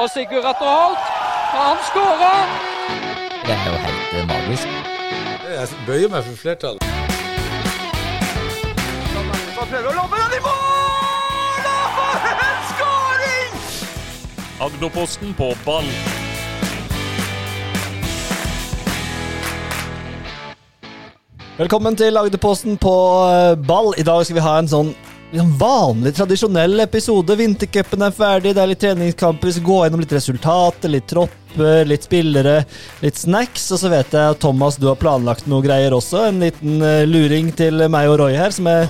og Sigurd Atter Holt. Han skårer! Det er jo helt eh, magisk. Jeg bøyer meg for flertallet. Prøver å lobbe den i mål! Og for en skåring! Agderposten på ball. Velkommen til Agderposten på eh, ball. I dag skal vi ha en sånn sånn vanlig, tradisjonell episode. Vintercupen er ferdig, det er litt treningskamper. Vi skal gå gjennom litt resultater, litt tropper, litt spillere, litt snacks. Og så vet jeg at Thomas, du har planlagt noe greier også. En liten eh, luring til meg og Roy her, som er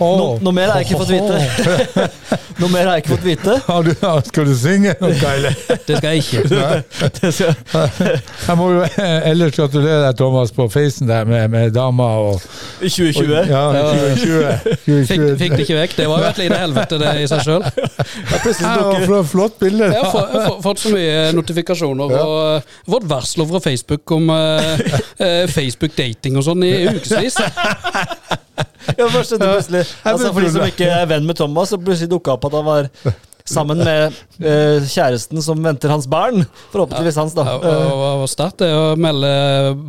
no, Noe mer har jeg ikke fått vite. noe mer har jeg ikke fått vite. Ja, du, skal du synge noe, eller? Det skal jeg ikke. Det skal- Jeg må jo ellers gratulere deg, Thomas, på facen der med, med dama og I 2020. Ja, 2020. Fikk, 2020. fikk det ikke vekk. Det var jo et lite helvete, det i seg sjøl. Ja, flott, flott bilde. Jeg har jeg har fått så mye notifikasjoner og eh, fått varsler fra Facebook om uh, uh, Facebook-dating og sånn i ukevis. Ja, først plutselig altså, For de som ikke er venn med Thomas, så plutselig dukka opp at han var sammen med uh, kjæresten som venter hans barn. Forhåpentligvis hans, da. Ja, og, og Start er å melde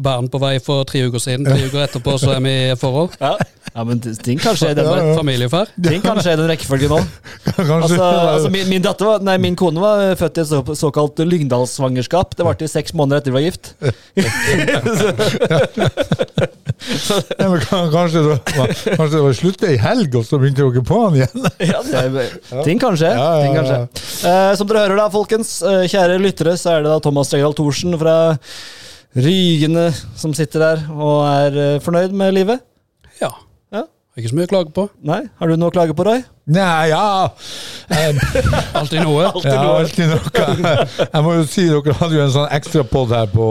barn på vei for tre uker siden. Tre uker etterpå så er vi i forhold. Ja. ja, men ting kan skje i den, Ja, ja. Ting kan skje i den rekkefølgen nå. Altså, altså min, min, datter var, nei, min kone var født i et så, såkalt Lyngdalssvangerskap. Det varte i seks måneder etter vi var gift. ja, men kan- kanskje, det var, kanskje det var sluttet i helg, og så begynte dere på den igjen? Ja, det ting kan skje. Ja, ja, Ting kanskje. Eh, som dere hører da, folkens, eh, kjære lyttere, så er det da Thomas Stregdal Thorsen fra Rygene som sitter der og er eh, fornøyd med livet. Ja. Ja. Ikke så mye å klage på. Nei? Har du noe å klage på, Roy? Nei, ja eh, Alltid noe. Ja, alltid noe. Jeg må jo si, dere hadde jo en sånn ekstrapod her på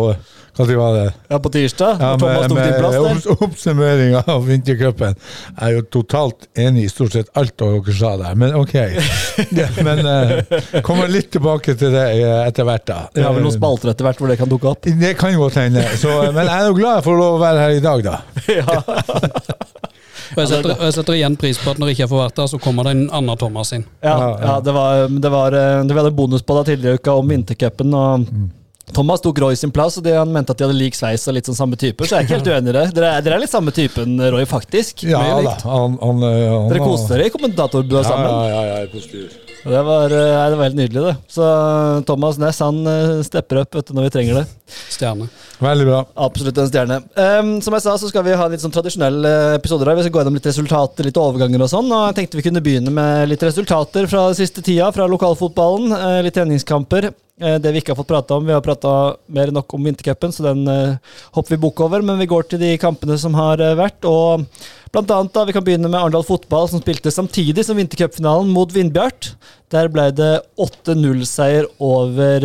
Tid var det? Ja, på tirsdag. Ja, når Thomas tok din plass der. obs- oppsummering av vintercupen. Jeg er jo totalt enig i stort sett alt dere sa der, men ok. Ja, men uh, kommer litt tilbake til det eh, etter hvert, da. Vi har vel noen spalter etter hvert hvor det kan dukke opp. Det kan godt hende. Så, Men jeg er jo glad for å lov å være her i dag, da. Og jeg setter, jeg setter igjen pris på at når jeg ikke får vært der, så kommer det en annen Thomas inn. Ja, Ja, ja. ja det var, det var eh, det var bonus på det tidligere i uka om vintercupen. og Mm. Thomas tok Roy sin plass, og de, han mente at de hadde lik sveis og litt sånn samme typer. Så jeg er ikke helt uenig i det. Dere, er- dere er litt samme typen, Roy, faktisk. Ja da. Han, han, eh, han, Dere koste dere i kommentatorbua Ja, sammen. ja, ja, ja, på styr. Det var, eh, nei, det var helt nydelig, det. Så Thomas Næss han eh, stepper opp vet du, når vi trenger det. Stjerne. Veldig bra. Absolutt en stjerne. Um, som jeg sa, så skal vi ha en litt sånn tradisjonell eh, episode. her. Vi skal gå gjennom litt resultater, litt overganger og sånn. Og jeg tenkte vi kunne begynne med litt resultater fra siste tida, fra lokalfotballen. eh, litt treningskamper. Eh, det vi ikke har fått prata om. Vi har prata mer enn nok om vintercupen, så den eh, hopper vi bukk over. Men vi går til de kampene som har eh, vært. og Blant annet da, Vi kan begynne med Arendal Fotball, som spilte samtidig som vintercupfinalen mot Vindbjart. Der ble det 8-0-seier over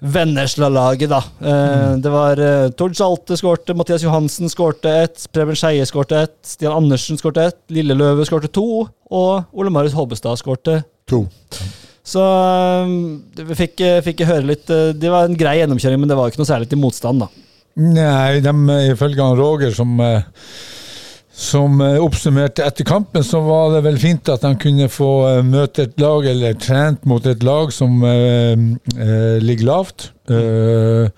Vennesla-laget, da. Mm. Det var Tord Salte skårte, Mathias Johansen skårte ett, Preben Skeie skårte ett, Stian Andersen skårte ett, Lille Løve skårte to, og Ole Marius Hobbestad skårte To. Så eh, vi fikk, eh, fikk høre litt eh, Det var en grei gjennomkjøring, men det var ikke noe særlig til motstand, da. Nei, de, ifølge han Roger som, som eh, oppsummerte etter kampen, så var det vel fint at han kunne få eh, møte et lag, eller trent mot et lag som eh, eh, ligger lavt. Eh,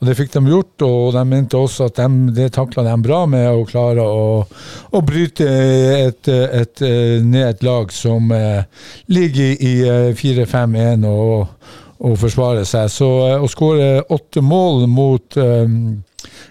og det fikk de gjort, og de mente også at de, det takla de bra med å klare å, å bryte et, et, ned et lag som eh, ligger i eh, 4-5-1 og, og forsvarer seg. Så å skåre åtte mål mot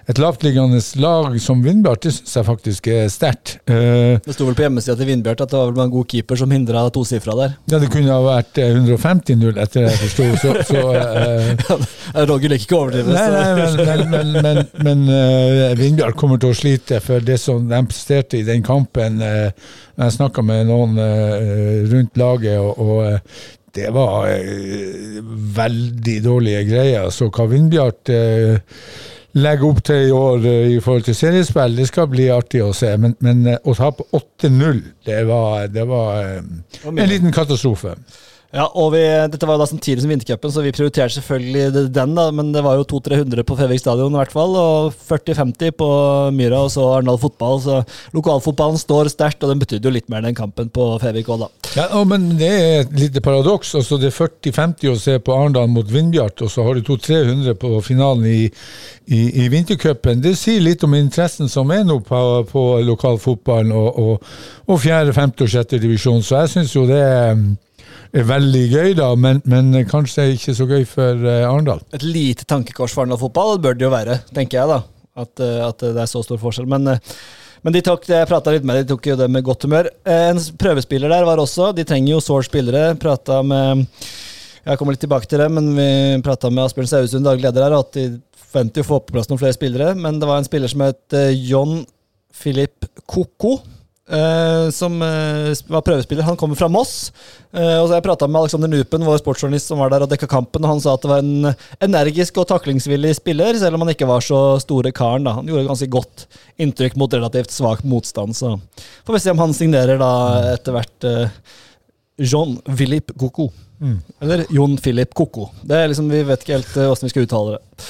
et lavtliggende lag som Vindbjart, det syns jeg faktisk er sterkt. Eh, Det sto vel på hjemmesida til Vindbjart at det var vel en god keeper som hindra tosifra der. ja, det kunne ha vært eh, 150-0 etter det jeg forsto, så, så eh, Roger liker ikke å overdrive. Nei, men, men, men, men, eh, Vindbjart kommer til å slite for det som de presterte i den kampen. eh, jeg snakka med noen eh, rundt laget, og, og eh, det var eh, veldig dårlige greier. Så hva Vindbjart eh, legger opp til i år eh, i forhold til seriespill, det skal bli artig å se. Men, men eh, å tape 8-0, det var, det var eh, en liten katastrofe. Ja, og vi, Dette var jo da samtidig som vintercupen, så vi prioriterte selvfølgelig den. da, Men det var jo 200-300 på Fevik stadion i hvert fall, og 40-50 på Myra og så Arendal fotball. Så lokalfotballen står sterkt, og den betydde jo litt mer den kampen på Fevik òg, da. Ja, men det er et lite paradoks. Altså, det er 40-50 å se på Arendal mot Vindbjart, og så har du 200-300 på finalen i, i, i vintercupen. Det sier litt om interessen som er nå på, på lokalfotballen og, og, og fjerde, femte og sjette divisjon. Så jeg syns jo det er, er veldig gøy, da, men, men kanskje ikke så gøy for eh, Arendal. Et lite tankekors for Arendal fotball bør det jo være, tenker jeg, da. At, eh, at det er så stor forskjell. Men, eh, men de tok, jeg prata litt med de tok jo det med godt humør. En prøvespiller der var også, de trenger jo sår spillere. Prata med Jeg kommer litt tilbake til det, men vi prata med Asbjørn Sausund, daglig leder her, at de forventer jo å få på plass noen flere spillere. Men det var en spiller som het John Philip Koko. Eh, som uh, var prøvespiller. Han kommer fra Moss. Uh, og så Jeg prata med Alexander Nupen, vår sportsjournalist som var der og dekka kampen. og Han sa at det var en energisk og taklingsvillig spiller, selv om han ikke var så store karen. da. Han gjorde ganske godt inntrykk mot relativt svak motstand. Så får vi se om han signerer da etter hvert Jean-Philippe Philip Mm. Eller Jon Philip Coco. Det er liksom, Vi vet ikke helt åssen vi skal uttale det.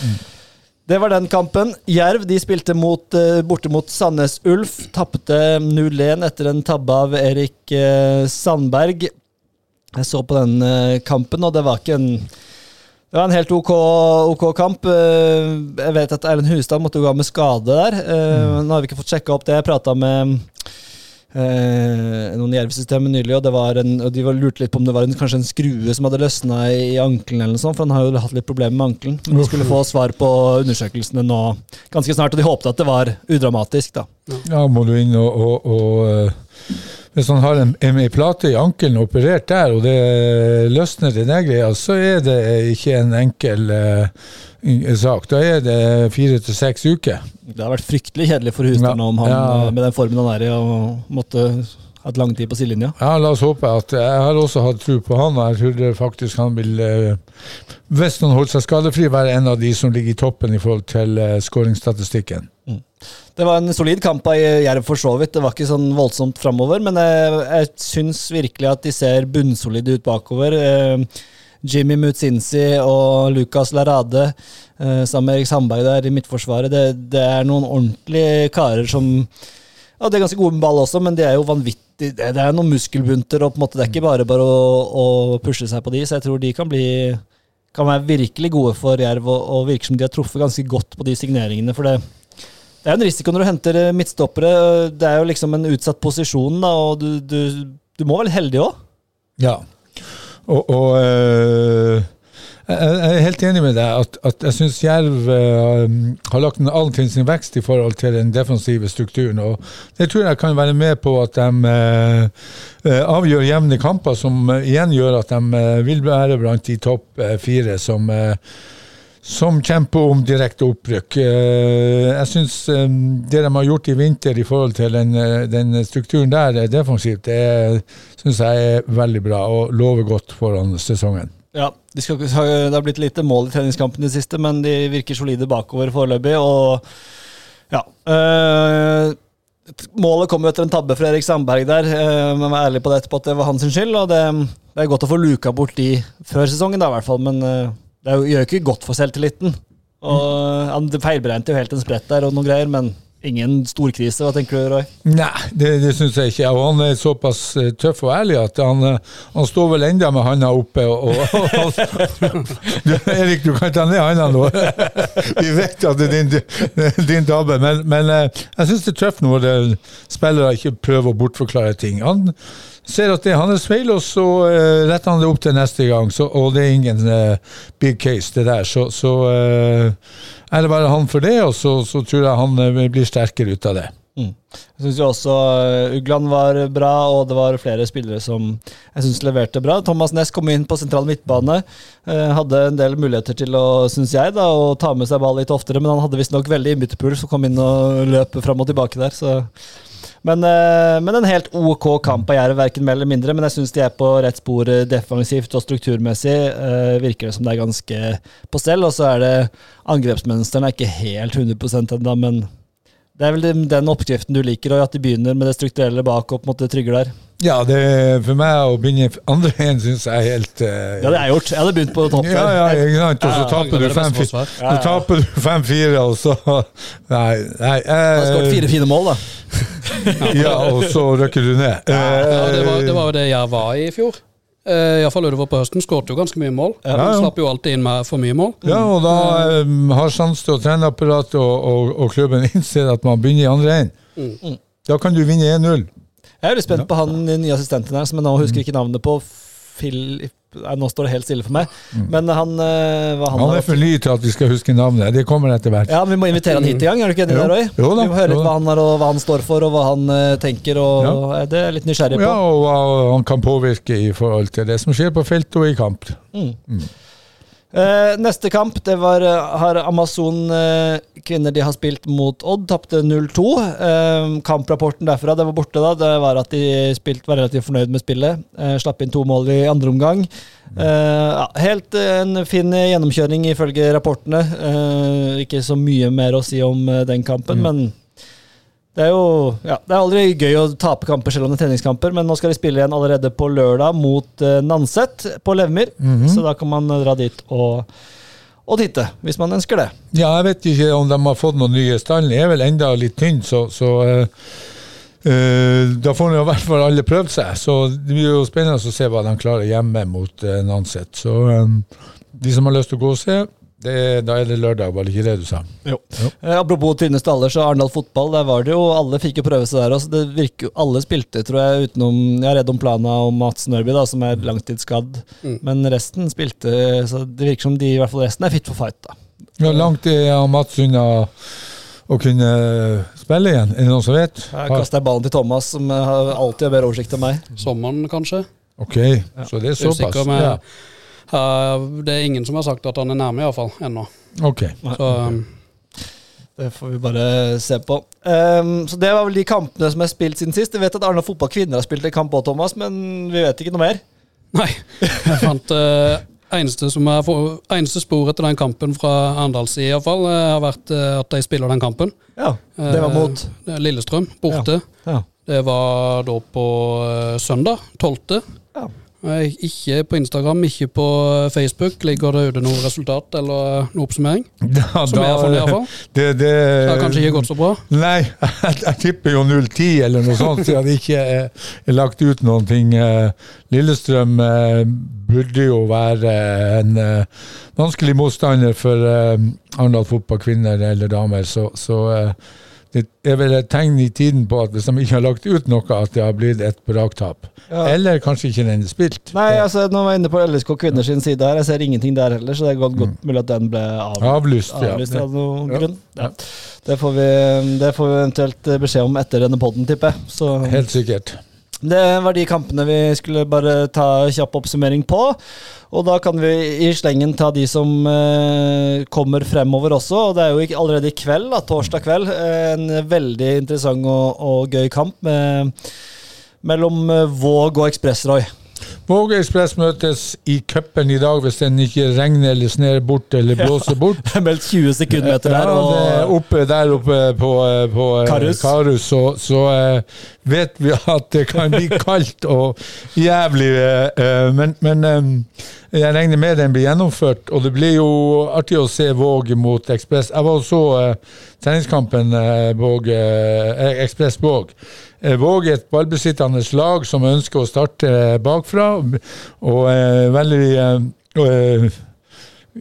Det var den kampen. Jerv de spilte mot, eh, borte mot Sandnes Ulf. Tapte 0-1 etter en tabbe av Erik eh, Sandberg. Jeg så på den eh, kampen, og det var ikke en det var en helt OK, OK kamp. Jeg vet at Erlend Hustad måtte gå av med skade der. Mm. Nå har vi ikke fått sjekka opp det. Jeg prata med eh, noen i Jerv-systemet nylig, og, det var en, og de var lurte litt på om det var en, kanskje en skrue som hadde løsna i, i ankelen, eller noe sånt, for han har jo hatt litt problemer med ankelen. De skulle få svar på undersøkelsene nå ganske snart, og de håpet at det var udramatisk. da. Ja, må du inn og, og, og eh, Hvis han har en, en, en plate i ankelen operert der, og det løsner den der greia, så er det ikke en enkel uh, sak. Da er det fire til seks uker. Det har vært fryktelig kjedelig for Hustad Ja, om han ja. eh, med den formen han er i, og måtte hatt lang tid på sidelinja. Ja, la oss håpe at Jeg har også hatt tro på han, og jeg tror faktisk han vil, eh, hvis han holder seg skadefri, være en av de som ligger i toppen i forhold til eh, skåringsstatistikken. Det var en solid kamp av Jerv for så vidt. Det var ikke sånn voldsomt framover, men jeg, jeg syns virkelig at de ser bunnsolide ut bakover. Eh, Jimmy Mutsinsi og Lucas Larade eh, sammen med Erik Sandberg der i midtforsvaret. Det, det er noen ordentlige karer som ja, De er ganske gode med ball også, men de er jo vanvittig Det det er noen muskelbunter, og på en måte det er ikke bare bare å, å pushe seg på de, så jeg tror de kan bli kan være virkelig gode for Jerv, og, og virker som de har truffet ganske godt på de signeringene. for det det er en risiko når du henter eh, midtstoppere. Det er jo liksom en utsatt posisjon, da, og du, du, du må være heldig òg. Ja. Og, og eh, jeg er helt enig med deg at, at jeg syns Jerv uh, har lagt en all sin vekst i forhold til den defensive strukturen. og Det tror jeg kan være med på at de eh, eh, avgjør jevne kamper, som igjen gjør at de vil være blant de topp fire som som kjemper om direkte opprykk. Jeg syns det de har gjort i vinter i forhold til den, den strukturen der defensivt, det syns jeg er veldig bra og lover godt foran sesongen. Ja, de skal, det har blitt lite mål i treningskampen i det siste, men de virker solide bakover foreløpig. Og ja øh, Målet kom etter en tabbe fra Erik Sandberg der. Øh, men var ærlig på det etterpå at det var hans skyld. Og det, det er godt å få luka bort de før sesongen, da, i hvert fall. Men øh, det gjør jo ikke godt for selvtilliten. Og Han feilberegnet jo helt en sprett der og noen greier, men ingen storkrise. Hva tenker du, Roy? Nei, det, det syns jeg ikke. Og han er såpass eh, tøff og ærlig at han, eh, han står vel enda med handa oppe. Og, og, og, du, Erik, du kan ta ned handa nå. Vi vet at det er din, din tabbe, men, men eh, jeg syns det er tøft når spillere ikke prøver å bortforklare ting. Han ser at det er hans feil, og så uh, retter han det opp til neste gang. Så, og det er ingen uh, big case, det der. Så, så uh, er det bare han for det, og så, så tror jeg han blir sterkere ut av det. Mm. Jeg syns jo også Ugland var bra, og det var flere spillere som jeg synes leverte bra. Thomas Næss kom inn på sentral midtbane. hadde en del muligheter til å, synes jeg, da, å ta med seg ball litt oftere, men han hadde visstnok veldig innbytterpuls og kom inn og løp fram og tilbake der. så men, uh, men en helt OK kamp av Jerv, verken mer eller mindre. Men jeg syns de er på rett spor uh, defensivt og strukturmessig. Uh, virker det som det er ganske på stell. Og så er det angrepsmønsteren er ikke helt 100% ennå, men det er vel den- oppskriften du liker, og at de begynner med det strukturelle bak og på en måte trygger der. Ja, det, for meg å begynne andre igjen syns jeg er helt Ja, Det har jeg gjort. Jeg hadde begynt på topp Ja, ja, ikke sant. Og så taper ja, du er det beste 5-4, forsvar. Ja, ja. du 5-4, og så Nei. nei Jeg har skåret eh, fire fine mål, da. Ja, og så røkker du ned. Ja, det, var, det Eh, var jo det jeg var i i fjor. Uh, Iallfall utover på høsten. Skåret jo ganske mye mål. Ja, ja. Slapp jo alltid inn med for mye mål. Ja, og da um, har Sandstø og trenerapparatet og, og, og klubben innsett at man begynner i andre enden. Da kan du vinne 1-0. Jeg er veldig spent på han nye assistenten her, som jeg nå husker ikke navnet på. Phil Nei, Nå står det helt stille for meg. Men han eh, hva han, Han er for ny til at vi skal huske navnet. Det kommer etter hvert. Ja, men Vi må invitere han hit i gang, er du ikke enig der, Roy? Jo da, Vi må høre litt hva han er, og hva han står for, og hva han eh, tenker. og ja. Det er jeg litt nysgjerrig på. Ja, og hva han kan påvirke i forhold til det som skjer på feltet og i kamp. Eh, neste kamp det var, eh, har Amazon uh, kvinner de har spilt mot Odd. Tapte 0-2. Uh, kamprapporten derfra det var borte da, det var at de spilt, var relativt fornøyd med spillet. Eh, slapp inn to mål i andre omgang. Eh, ja, helt eh, en fin gjennomkjøring ifølge rapportene. Eh, ikke så mye mer å si om eh, den kampen, men det er jo ja, det er aldri gøy å tape kamper selv om det er treningskamper, men nå skal de spille igjen allerede på lørdag mot eh, Nanset på Levmyr. Så da kan man eh, dra dit og, og titte, hvis man ønsker det. Ja, jeg vet ikke om de har fått noen nye. Stallen er vel enda litt tynn, så, så uh Uh, da får i hvert fall alle prøvd seg. Så det blir jo spennende å se hva de klarer hjemme mot uh, Nanset. Så um, de som har lyst til å gå og se, det, da er det lørdag, var det ikke det du sa? Eh, apropos tynne staller, så Arendal fotball, der var det jo Alle fikk jo prøve seg der også. Det virker Alle spilte, tror jeg, utenom Jeg er redd om Plana og Mats Nørby, da, som er langtidsskadd. Men resten spilte, så det virker som de, i hvert fall resten, er fit for fight, da. Ja, langt er Mats unna å kunne spille igjen? Er det noen som vet? Jeg kaster ballen til Thomas, som alltid har bedre oversikt enn meg. Sommeren, kanskje. Ok, så det er såpass. Usikker, Ja. Eh, det er ingen som har sagt at han er nærme, iallfall. Ennå. Okay. Så um, Det får vi bare se på. Um, så Det var vel de kampene som er spilt siden sist. Jeg vet at Arna fotball kvinner har spilt en kamp òg, Thomas, men vi vet ikke noe mer. Nei. Jeg fant uh, eneste, som er for, eneste sporet til den kampen fra Arendals side, iallfall, uh, har vært eh, at de spiller den kampen. Ja, Det var mot Eh, Lillestrøm, borte. ja. Det var da på eh, søndag, 12. Ja. Eh, Ikke på Instagram, ikke på eh, Facebook. Ligger det ute noe resultat eller noe oppsummering? Da, Som jeg har funnet, iallfall. det, det, Det har kanskje ikke gått så bra. Nei, jeg, jeg tipper jo 0-10 eller noe sånt, Jeg hadde ikke eh, lagt ut noen ting. Eh, Lillestrøm eh, burde jo være en eh, vanskelig motstander for eh, Arendal fotball, kvinner eller damer, så, så eh, det er vel et tegn i tiden på at hvis de ikke har lagt ut noe, at det har blitt et braktap. Ja. Eller kanskje ikke den er spilt. Nei, altså nå var jeg inne på LSK kvinner sin side her. Jeg ser ingenting der heller, så det er godt, godt mulig at den ble av, Avlyst, ja. avlyst av noen Ja. grunn. Det, får vi, det får vi eventuelt eh, beskjed om etter denne poden, tipper jeg. Helt sikkert. Det var de kampene vi skulle bare ta kjapp oppsummering på. Og da kan vi i slengen ta de som eh, kommer fremover også. Og det er jo allerede i kveld, da, torsdag kveld, eh, en veldig interessant og, og gøy kamp med, mellom eh, Våg og Ekspress, Roy. Våg Ekspress møtes i cupen i dag hvis den ikke regner eller sner bort eller blåser bort. Det er meldt 20 sekundmeter der. Ja, er Og, oppe der oppe på, på eh, Karus. Karus så, så eh, vet vi at det kan bli kaldt og jævlig. eh, eh, men men eh, jeg regner med den blir gjennomført, og det blir jo artig å se Våg mot Ekspress. Jeg var og så eh, treningskampen eh, Våg, eh, Ekspress Våg. Eh, Våg er et ballbesittende lag som ønsker å starte bakfra, og eh, veldig eh,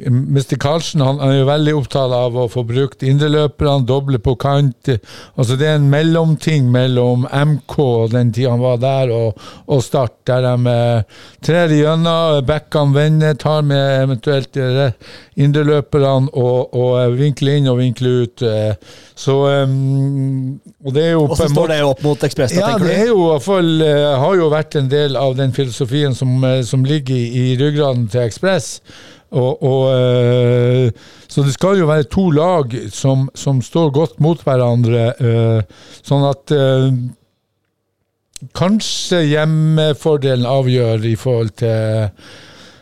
Mr. Karlsen han er jo veldig opptatt av å få brukt indreløperne, doble på kant. Altså Det er en mellomting mellom MK og den tida han var der, og, og Start, der de eh, trer igjennom, bekkene vender, tar med eventuelt eh, indreløperne og, og eh, vinkler inn og vinkler ut. eh. Så um, Og det er jo og så står det opp mot Ekspress, ja, tenker det er jo fall, har jo vært en del av den filosofien som, som ligger i, i ryggraden til Ekspress. Og, og, eh, så det skal jo være to lag som, som står godt mot hverandre, eh, sånn at eh, kanskje hjemmefordelen avgjør i forhold til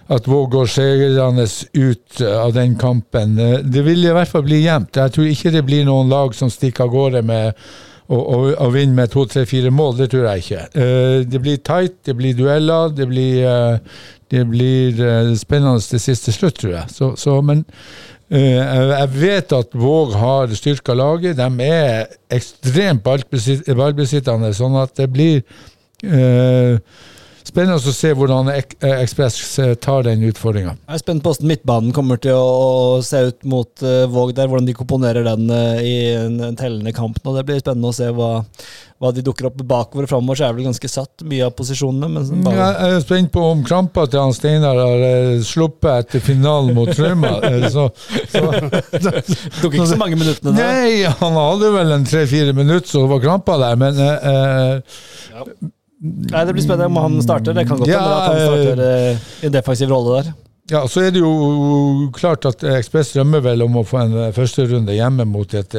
at Våg går seirende ut av den kampen. Det vil i hvert fall bli jevnt. Jeg tror ikke det blir noen lag som stikker av gårde med og, og, og vinne med to, tre, fire mål, det tror jeg ikke. Det blir tight, det blir dueller, det blir, det blir eh, spennende til siste slutt, tror jeg. Så, så, men eh, jeg vet at Våg har styrka laget. De er ekstremt ballbesit- ballbesittende, sånn at det blir eh, spennende å se hvordan Ek eh, Ekspress eh, tar den utfordringa. Jeg er spent på hvordan midtbanen kommer til å, se ut mot eh, Våg der, hvordan de komponerer den i en, en tellende kamp nå. Det blir spennende å se hva, hva de dukker opp bakover og framover. Så er vel ganske satt, mye av posisjonene. Men så bare, Jeg er spent på om krampa til han Steinar har sluppet etter finalen mot Trauma. Så, så, tok ikke så mange minuttene da. Nei, han hadde vel en tre-fire minutter, så det var krampa der, men eh, eh, Nei, Det blir spennende om han starter. Det kan godt hende Ja, at han eh, starter eh, i en defensiv rolle der. Ja, så er det jo klart at Ekspress drømmer vel om å få en eh, førsterunde hjemme mot et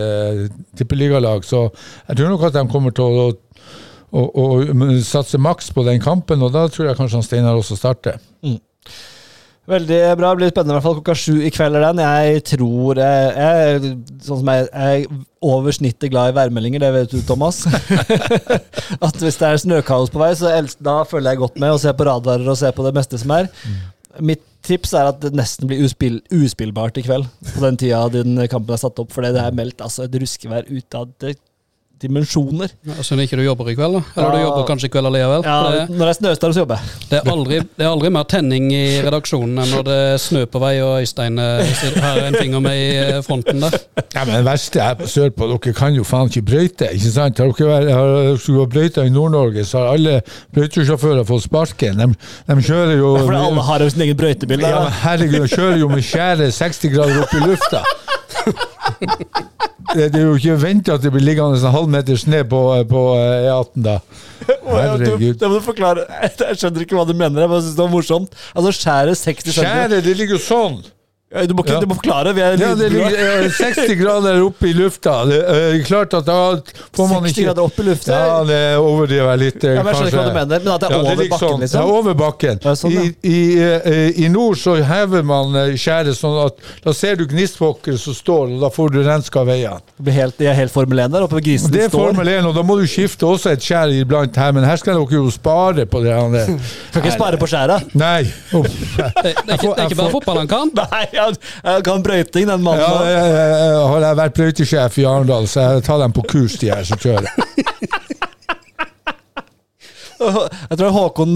tippeligalag, så jeg tror nok at de kommer til å, å, å, satse maks på den kampen, og da tror jeg kanskje han Steinar også starter. Veldig bra. Det blir spennende i hvert fall klokka sju i kveld. er den. Jeg tror jeg, jeg, sånn som jeg, jeg er over snittet glad i værmeldinger, det vet du, Thomas. At hvis det er snøkaos på vei, så da følger jeg godt med og ser på radarer og ser på det meste som er. Mitt tips er at det nesten blir uspill, uspillbart i kveld. På den tida din kampen er satt opp, for det er meldt altså, et ruskevær ut av det dimensjoner. Ja, Synd ikke du jobber i kveld, da. Eller du jobber kanskje i kveld allikevel. Ja, det, når det er snøstorm, så jobber jeg. det, er aldri, det er aldri mer tenning i redaksjonen enn når det er snø på vei og Øystein eh, har en finger med i eh, fronten der. Ja, men det verste er på sørpå, dere kan jo faen ikke brøyte, ikke sant? Har dere dere brøyta i Nord-Norge, så har alle brøytesjåfører fått sparken. De, de kjører jo Ja, for alle har jo sin egen brøytebil. Ja, men herregud, de kjører jo med skjære 60 grader opp i lufta. Det, er jo ikke venta at det blir liggende en halv meter snø på, på eh, E18 da. Herregud. Det må du forklare. Jeg skjønner ikke hva du mener. Jeg bare synes det var morsomt. Altså, skjæret 60 cm. Skjæret, det ligger jo sånn. Du må, ikke, Ja. du må forklare. Vi er Ja, det ligger eh, 60 grader oppe i lufta. Det er klart at da får man 60 ikke grader opp i lufta? Ja, det overdriver jeg litt. eh, Ja, men jeg skjønner ikke hva du mener, men at det er Ja, over ligger bakken, sånn. liksom? Ja, over bakken. Ja, sånn, ja. I, i, eh, I nord så hever man eh, skjæret sånn at da ser du gnistfokker som står, og da får du renska veiene. Det er helt Formel 1 der oppe ved grisen Det er står. Formel 1, og da må du skifte også et skjær iblant her, men her skal dere jo spare på det. Kan ikke spare på skjæra. Nei. Det, det, er, ikke, det er ikke bare fotball han kan. Nei, han kan brøyting, den mannen. Ja, jeg, jeg, jeg har jeg vært brøytesjef i Arendal, så jeg tar dem på kurs, de her som kjører. Jeg tror Håkon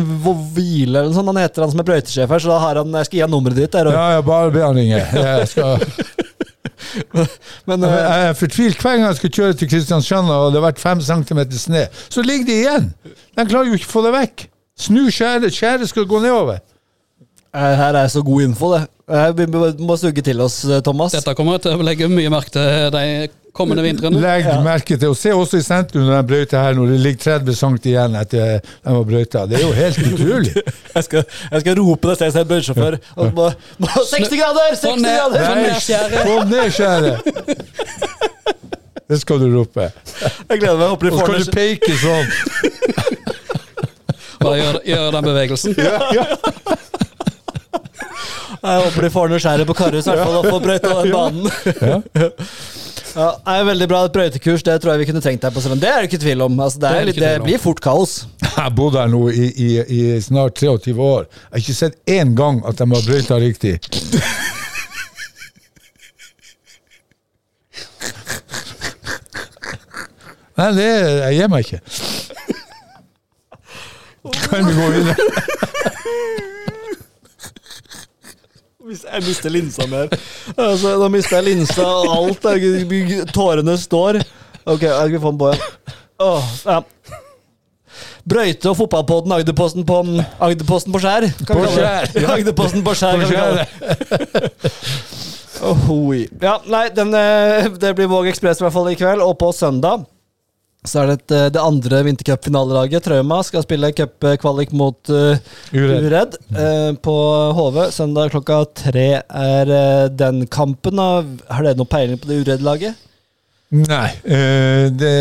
Hvile eller sånt, han heter han som er brøytesjef her, så da har han, jeg skal gi han nummeret ditt. Der, og, Ja, jeg bare be han ringe. Jeg, skal, men, jeg jeg er fortvilt hver gang jeg skal kjøre til Kristiansand og det har vært fem centimeter snø, så ligger de igjen. De klarer jo ikke å få det vekk. Snu skjæret, skjæret skal gå nedover. Eh, her er så god info, det. Eh, Vi må- suge til oss, eh, Thomas. Dette kommer jeg til å legge mye merke til de kommende vintrene. Legg Ja. merke til, og Se også i sentrum når de brøyter her, når det ligger 30 cm igjen etter de har brøyta. Det er jo helt utrolig. Jeg skal, jeg skal rope det stedet jeg er brøytesjåfør. Og må- må- 60 grader! 60 grader! få ned skjæret. Det skal du rope. Jeg gleder meg. Jeg Håper de Og så kan skal du peke sånn. Bare gjør, gjør den bevegelsen. Jeg håper de får ned skjæret på Karus, i hvert fall, og får brøyta den banen. Ja, det er veldig bra. Et brøytekurs det tror jeg vi kunne trengt her på Strømmen. Det er det ikke tvil om. Altså, det, litt, det blir fort kaos. Jeg har bodd her nå i, i, i snart 23 år. Jeg har ikke sett én gang at de har brøyta riktig. Nei, det, jeg gir meg ikke. Kan vi gå videre? Jeg mister linsa mer. Altså, da mister jeg linsa, og alt Jeg, Tårene står. Ok, jeg får den på igjen. Åh, ja. Brøyte og fotballpodden Agderposten på Agderposten på skjær. kan På skjær, ja. Agderposten på skjær. På skjær. Ja, nei, den, eh, det blir Våg Ekspress i hvert fall i kveld, og på søndag så er det et, eh, det andre vintercupfinalelaget, Trauma, skal spille cupkvalik mot uh, Uredd. Uredd eh, på HV. Søndag klokka tre er uh, den kampen. da. Har dere noen peiling på det Uredd-laget? Nei. Uh, det,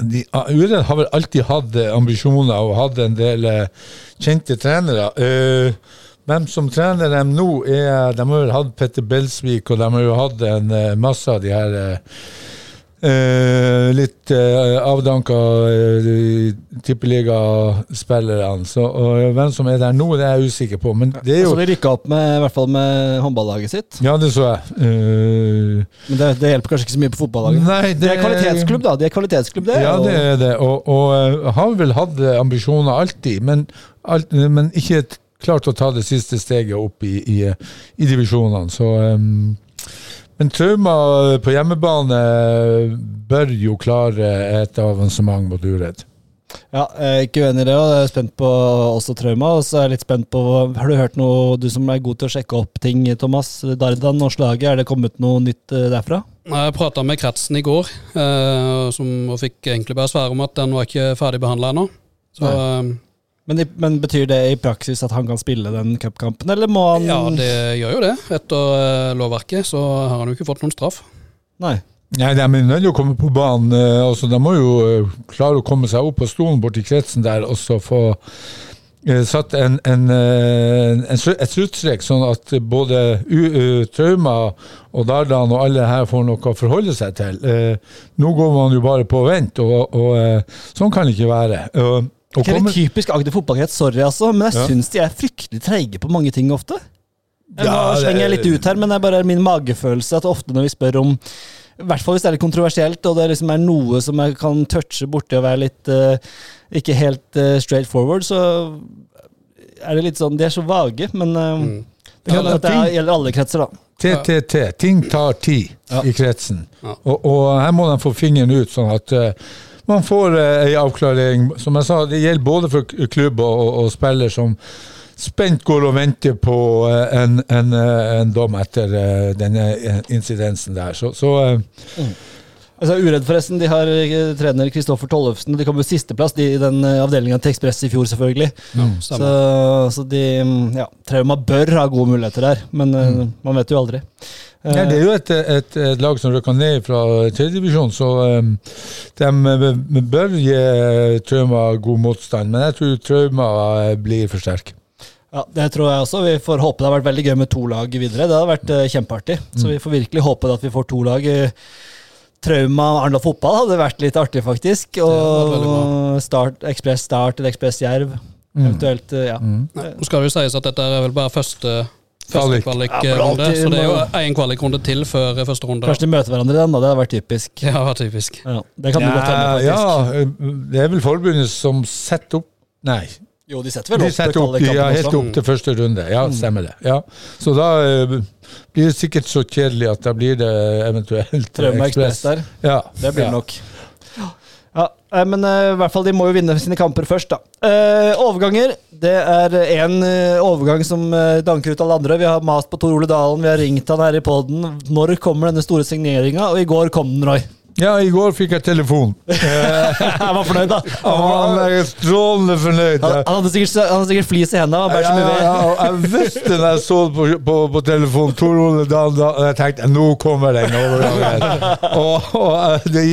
de, Uredd har vel alltid hatt eh, ambisjoner og hatt en del eh, kjente trenere. Uh, hvem som trener dem nå, er De har vel hatt Petter Belsvik, og de har jo hatt en eh, masse av de her eh, litt eh, avdanka eh, tippeligaspillerne. Og hvem som er der nå, det er jeg usikker på. Men det er Så altså, de rykka opp med, i hvert fall med håndballaget sitt. Ja, det så jeg. Eh, Men det, det hjelper kanskje ikke så mye på fotballaget. nei, Det er kvalitetsklubb, da. De er kvalitetsklubb, det. Ja, og- det er det. Og, og eh, har vel hatt ambisjoner alltid, men, alt, men ikke klart å ta det siste steget opp i, i, i divisjonene. Så um, Men Trauma på hjemmebane bør jo klare et avansement mot Uredd. Ja, jeg er ikke uenig i det, og jeg er spent på også trauma. Og så er jeg litt spent på Har du hørt noe, du som er god til å sjekke opp ting, Thomas? Dardan og slaget, er det kommet noe nytt eh, derfra? Jeg prata med kretsen i går, eh, som, og fikk egentlig bare svære om at den var ikke ferdig behandla ennå. Så eh, Men, men betyr det i praksis at han kan spille den cupkampen, eller må han ja, det gjør jo det. Etter eh, lovverket så har han jo ikke fått noen straff. Nei. Nei, de er nødt til å komme på banen. eh, altså, de må jo eh, klare å komme seg opp på stolen borti kretsen der og så få satt en, en, en, et sluttstrek, sånn at både U, eh, Trauma og Dardan og alle her får noe å forholde seg til. Eh, nå går man jo bare på vent, og, og sånn kan det ikke være. Ikke kommer- litt typisk Agder fotballkrets, sorry altså, men jeg Ja. syns de er fryktelig treige på mange ting ofte. Ja, nå slenger jeg litt ut her, men det er bare min magefølelse at ofte når vi spør om i hvert fall hvis det er litt kontroversielt, og det liksom er noe som jeg kan touche borti og være litt uh, ikke helt uh, straight forward, så er det litt sånn De er så vage, men uh, Mm. det kan Ja, det ting- er- gjelder alle kretser, da. TTT, ting tar tid Ja. i kretsen. Ja. Og, og her må de få fingeren ut, sånn at eh, man får uh, ei avklaring. Som jeg sa, det gjelder både for klubb og, og, spiller som spent går og venter på eh, en, en, eh, en dom etter eh, denne eh, incidensen der. Så, så mm. Altså, Uredd, forresten. De har eh, trener Kristoffer Tollefsen. De kom på sisteplass de, i den avdelinga til Ekspress i fjor, selvfølgelig. Mm. Så, så de mm, Ja, Trauma bør ha gode muligheter der, men mm. man vet jo aldri. Eh, ja, det er jo et, et, et lag som røkker ned fra tredjedivisjon, så um, de bør gi Trauma god motstand. Men jeg tror Trauma eh, blir for sterk. Ja, Det tror jeg også. Vi får håpe det har vært veldig gøy med to lag videre. Det har vært eh, kjempeartig. Så vi får virkelig håpe at vi får to lag. Trauma Arendal fotball hadde vært litt artig, faktisk. Og start, Ekspress Start eller Ekspress Jerv. Eventuelt, eh, ja. Mm. Nå skal det jo sies at dette er vel bare første. Første Ja, kvalikrunde, men så det er jo én kvalikrunde til før første runde. Kanskje de møter hverandre i den, da. Det hadde vært typisk. Ja, typisk. Ja, det kan du godt hende, faktisk. ja, det er vel forbundet som setter opp Nei, Jo, de setter vel de setter opp ja, helt opp til første runde. Ja, stemmer det. Ja. Så da uh, blir det sikkert så kjedelig at da blir det eventuelt trømme Ekspress der. Ja, Det blir ja. det nok. Ja, eh, men eh, i hvert fall de må jo vinne sine kamper først, da. Eh, overganger. Det er én overgang som eh, danker ut alle andre. Vi har mast på Tor Ole Dalen, vi har ringt han her i poden. Når kommer denne store signeringa? Og i går kom den, Roy. Ja, i går fikk jeg telefon. han var fornøyd, da. Han var strålende fornøyd. Han, han, hadde sikkert, han hadde sikkert flis i hendene. Ja, ja, ja, jeg visste da jeg så det på, på, på telefonen Tor Ole Dahl, da, og jeg tenkte nå kommer den overgangen. og, og eh, det,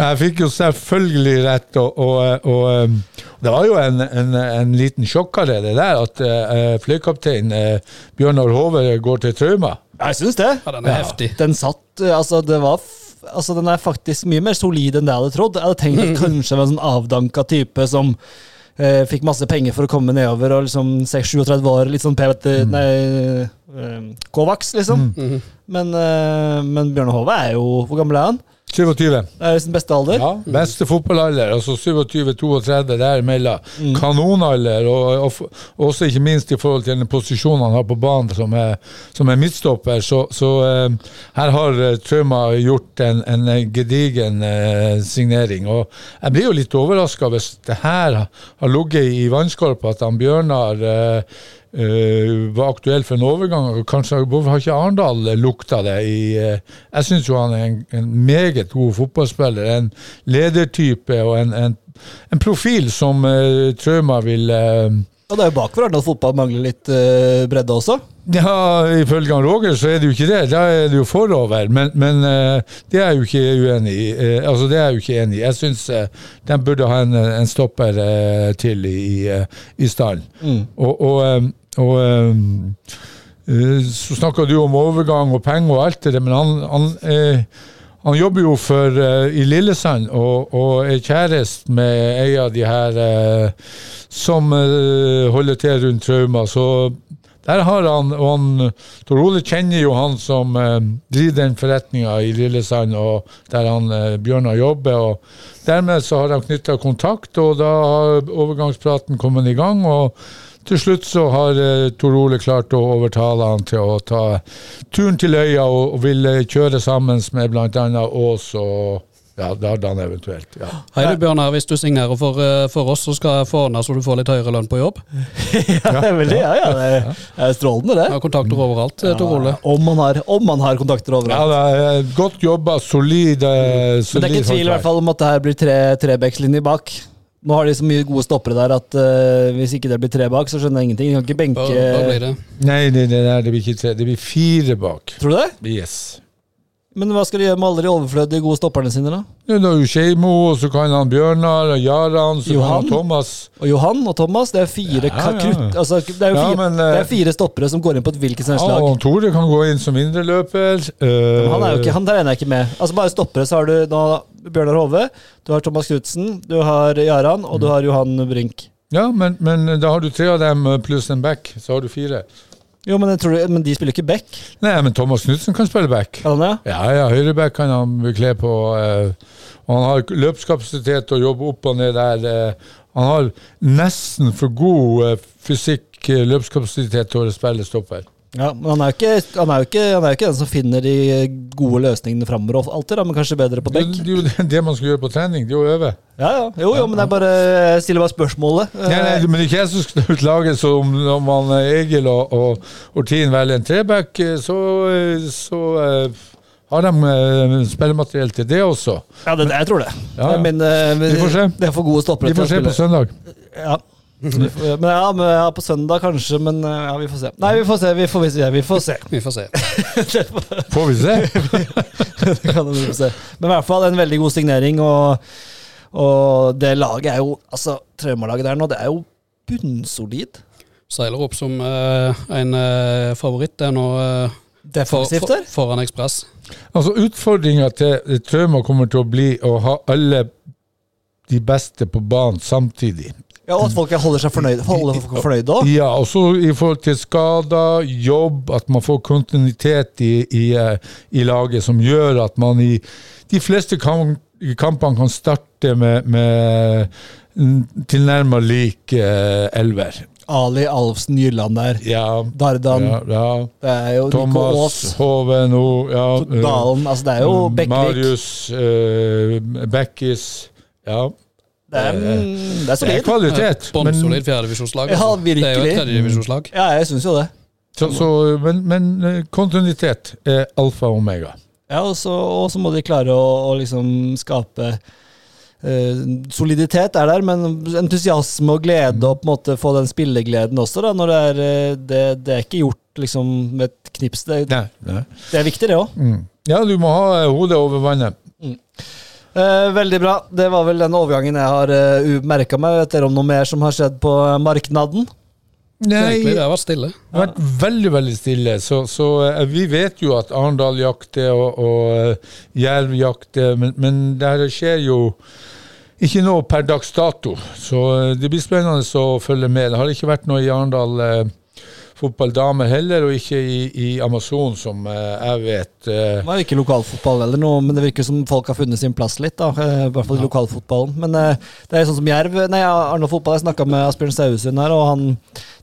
jeg fikk jo selvfølgelig rett, og, og, og um, det var jo en, en, en liten sjokkare det der, at uh, fløykaptein uh, Bjørnar Hove går til Trauma. Jeg syns det. Ja, den er heftig. Den satt eh, Altså, det var Altså, den er faktisk mye mer solid enn det jeg hadde trodd. Jeg hadde tenkt at kanskje var en sånn avdanka type som eh, fikk masse penger for å komme nedover, og liksom 6-37 år, litt sånn P... Nei, eh, Kovacs, liksom. Mm. Men, eh, men Bjørne Hove er jo Hvor gammel er han? 27. Det er sin beste alder. Ja, beste fotballalder. Altså 27-32 derimellom. Kanonalder, og, og, og, også ikke minst i forhold til den posisjonen han har på banen som er, som er midtstopper. Så, så uh, her har eh, Trauma gjort en, en gedigen uh, signering. Og jeg blir jo litt overraska hvis det her har ligget i vannskorpa at han Bjørnar eh, eh, var aktuell for en overgang. og Kanskje Hvorfor har ikke Arendal lukta det? i uh, Jeg syns jo han er en, en meget god fotballspiller. En ledertype og en, en, en profil som uh, Trauma vil uh, Og det er jo bakover Arendal fotball mangler litt uh, bredde også. Ja, ifølge han Roger så er det jo ikke det. Da er det jo forover. Men, men det er jeg jo ikke uenig i. Altså, det er jeg jo ikke enig i. Jeg syns uh, de burde ha en, en stopper til i, uh, i stallen. Og, og, eh, og eh, eh, så snakka du om overgang og penger og alt det der, men han, han, eh, han jobber jo for i Lillesand og, og er kjæreste med ei av de her som holder til rundt Trauma. Så der har han Og han, Tor Ole kjenner jo han som driver den forretninga i Lillesand, og der han Bjørnar jobber. og Dermed så har de knytta kontakt, og da har overgangspraten kommet i gang. og til slutt så har eh, Tor Ole klart å overtale han til å ta turen til øya og, og ville kjøre sammen med bl.a. Ås og ja, Dardan eventuelt. Ja. Hei du Bjørnar, hvis du signerer for, eh, for oss, så skal jeg få ordna så du får litt høyere lønn på jobb. ja, det er veldig, ja, ja, det er, strålende, det. Har kontakter overalt, ja, Tor Ole. Om man har, om man har kontakter Ja, overalt. det er godt jobba, solid, solid Men det er ikke tvil i hvert fall om at det her blir tre trebekslinjer bak. Nå har de så mye gode stoppere der at uh, hvis ikke det blir tre bak, så skjønner jeg ingenting. De kan ikke benke Hva, hva blir det? Nei, nei, nei, nei, det blir ikke tre, det blir fire bak. Tror du det? Yes. Men hva skal de gjøre med alle de overflødige gode stopperne sine, da? Ja, Da er jo Skeimo, og så kan han Bjørnar, og Jaran, så kan han Thomas. Og Johan og Thomas, det er fire Ja, ja. krutt... Altså, det, er jo Ja, fire, men, eh, det er fire stoppere som går inn på et hvilket som helst Ja, lag. og Tore kan gå inn som indreløper. Uh, han er jo ikke, han der regner jeg ikke med. Altså Bare stoppere, så har du da Bjørnar Hove, du har Thomas Knutsen, du har Jaran, og du Mm. har Johan Brink. Ja, men, men da har du tre av dem eh, pluss en back, så har du fire. Jo, men, tror, men de spiller ikke back. Nei, men Thomas Knutsen kan spille back. Det? Ja, ja, høyreback kan han bekle på. eh, og han har løpskapasitet til å jobbe opp og ned der. eh, han har nesten for god eh, fysikk, eh, løpskapasitet til å spille stopper. Ja, men han er ikke, han er jo ikke, han er jo ikke den som finner de gode løsningene framover alltid, da, men kanskje bedre på Det, det er jo det, det man skal gjøre på trening, det er å øve. Ja, ja. Jo, jo, men jeg bare jeg stiller bare spørsmålet. Nei, nei, men det er ikke jeg som skal ut laget, så om, om han eh, Egil og, og Ortin velger en treback, eh, så, eh, så eh, har de eh, spillemateriell til det også. Ja, det, jeg tror det. Ja, ja. Men, uh, Vi får se. Det er for gode stoppere Vi får se på søndag. Ja. Men ja, men ja, på søndag kanskje, men eh, ja, vi får se. Nei, vi får se, vi får se. Vi får se. Vi får se. Får vi se? Det kan vi se. Men i hvert fall en veldig god signering, og, og det laget er jo Altså, Trauma-laget der nå, det er jo bunnsolid. Seiler opp som eh, en eh, favoritt. Det er nå eh, for, for, foran Ekspress. Altså Utfordringa til Trauma kommer til å bli å ha alle de beste på banen samtidig. Ja, Og at folk holder seg fornøyde holder folk fornøyde òg. Ja, også i forhold til skader, jobb, at man får kontinuitet i, i, eh, i laget som gjør at man i de fleste kamp, kampene kan starte med, med tilnærmet lik eh, elver. Ali Alfsen Jylland der. Ja, Dardan. ja, ja. Det er jo Nico Thomas Aas. Hove nå, ja. eh, Dalen. Altså, det er jo Bekkvik. Marius eh, Bekkis. Ja. Det er, mm, det er Det er kvalitet. Bånnsolid fjerdedivisjonslag. Ja, altså. Det er jo virkelig. et tredjedivisjonslag. Ja, jeg syns jo det. så, så, men, men eh, kontinuitet er alfa og omega. Ja, og så, og så må de klare å, å liksom skape Uh, Soliditet er der, men entusiasme og glede, og på en måte få den spillegleden også, da, når det er eh, Det, det er ikke gjort liksom med et knips. Det, Nei, nei. det er viktig, det òg. Mm. Ja, du må ha eh, hodet over vannet. Eh, veldig bra. Det var vel den overgangen jeg har uh, merka meg. Vet dere om noe mer som har skjedd på eh, marknaden? Egentlig, det det har vært stille. har vært veldig veldig stille. Så, så eh, vi vet jo at Arendal jakter og, og eh, Jerv jakter, men, men det her skjer jo ikke noe per dags dato. Så eh, det blir spennende å følge med. Det har ikke vært noe i Arendal eh, fotball damer heller, og ikke i, i Amazon, som eh, jeg vet. eh, Det var ikke lokalfotball eller noe, men det virker som folk har funnet sin plass litt. da, eh, I hvert fall i lokalfotballen. Men eh, det er sånn som Jerv Nei, Arendal fotball, jeg snakka med Asbjørn Sauesund her, og han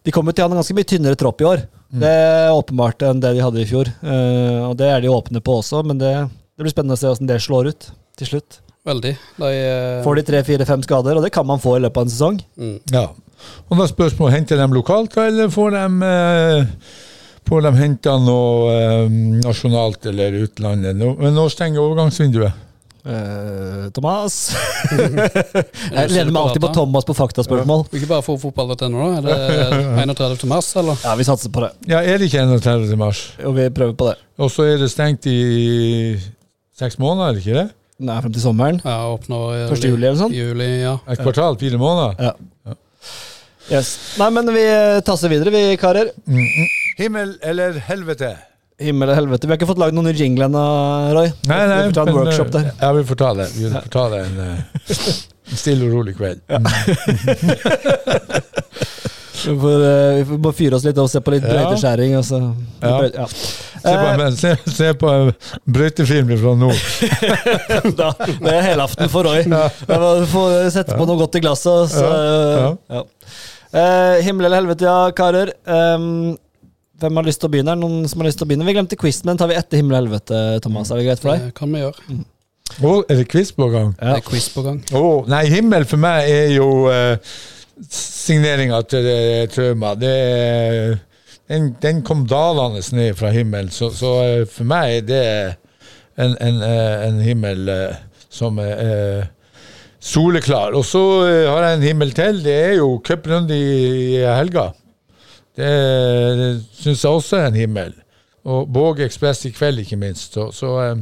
De kommer til å ha en ganske mye tynnere tropp i år. Det er åpenbart enn det de hadde i fjor. eh, og det er de åpne på også, men det, det blir spennende å se hvordan det slår ut til slutt. Veldig. De, eh, Får de tre, fire, fem skader, og det kan man få i løpet av en sesong. mm. Ja. Og da er spørsmålet henter de lokalt, eller får de, eh, får de henta noe eh, nasjonalt eller utlandet? Nå, men nå stenger overgangsvinduet. Eh, Thomas Jeg lener meg alltid på Thomas på faktaspørsmål. Ikke bare for fotball.no, da? Er det 31. mars, eller? Ja, vi satser på det. Ja, er det ikke 31. mars? Og vi prøver på det. Og så er det stengt i seks måneder, er det ikke det? Nei, frem til sommeren. Ja, åpner i Første juli eller sånn? Juli, ja. Et kvartal, fire måneder? Yes. Nei, men vi tasser videre, vi karer. Himmel eller helvete? Himmel og helvete. Vi har ikke fått lagd noen jingle ennå, Roy. Nei, nei, vi får ta en men, workshop der. Ja, vi får ta det. Vi får ta det en, eh, en stille og rolig kveld. Vi får, eh, vi får bare fyre oss litt og se på litt Ja. brøyteskjæring. Så, Ja. ja. Se på, Eh, men, se, se på en brøytefilm fra nord. da, det er helaften for Roy. Ja. må få sette på noe godt i glasset. Så, Ja, Eh, himmel eller helvete, ja, karer. Um, hvem har lyst til å begynne? Noen som har lyst til å begynne? Vi glemte quiz, men tar vi etter himmel og helvete, Thomas? Er det greit for deg? Det kan vi gjøre. Å, er det quiz på gang? Ja. Det er quiz på gang. Oh, nei, himmel for meg er jo uh, signeringa til uh, Trauma. Det er, den, den kom dalende ned fra himmelen, så, så uh, for meg er det en, en, uh, en himmel som er eh, soleklar. Og så eh, har jeg en himmel til. Det er jo cuprunde i, helga. Det, det syns jeg også er en himmel. Og Båg Ekspress i kveld, ikke minst. Så, så eh,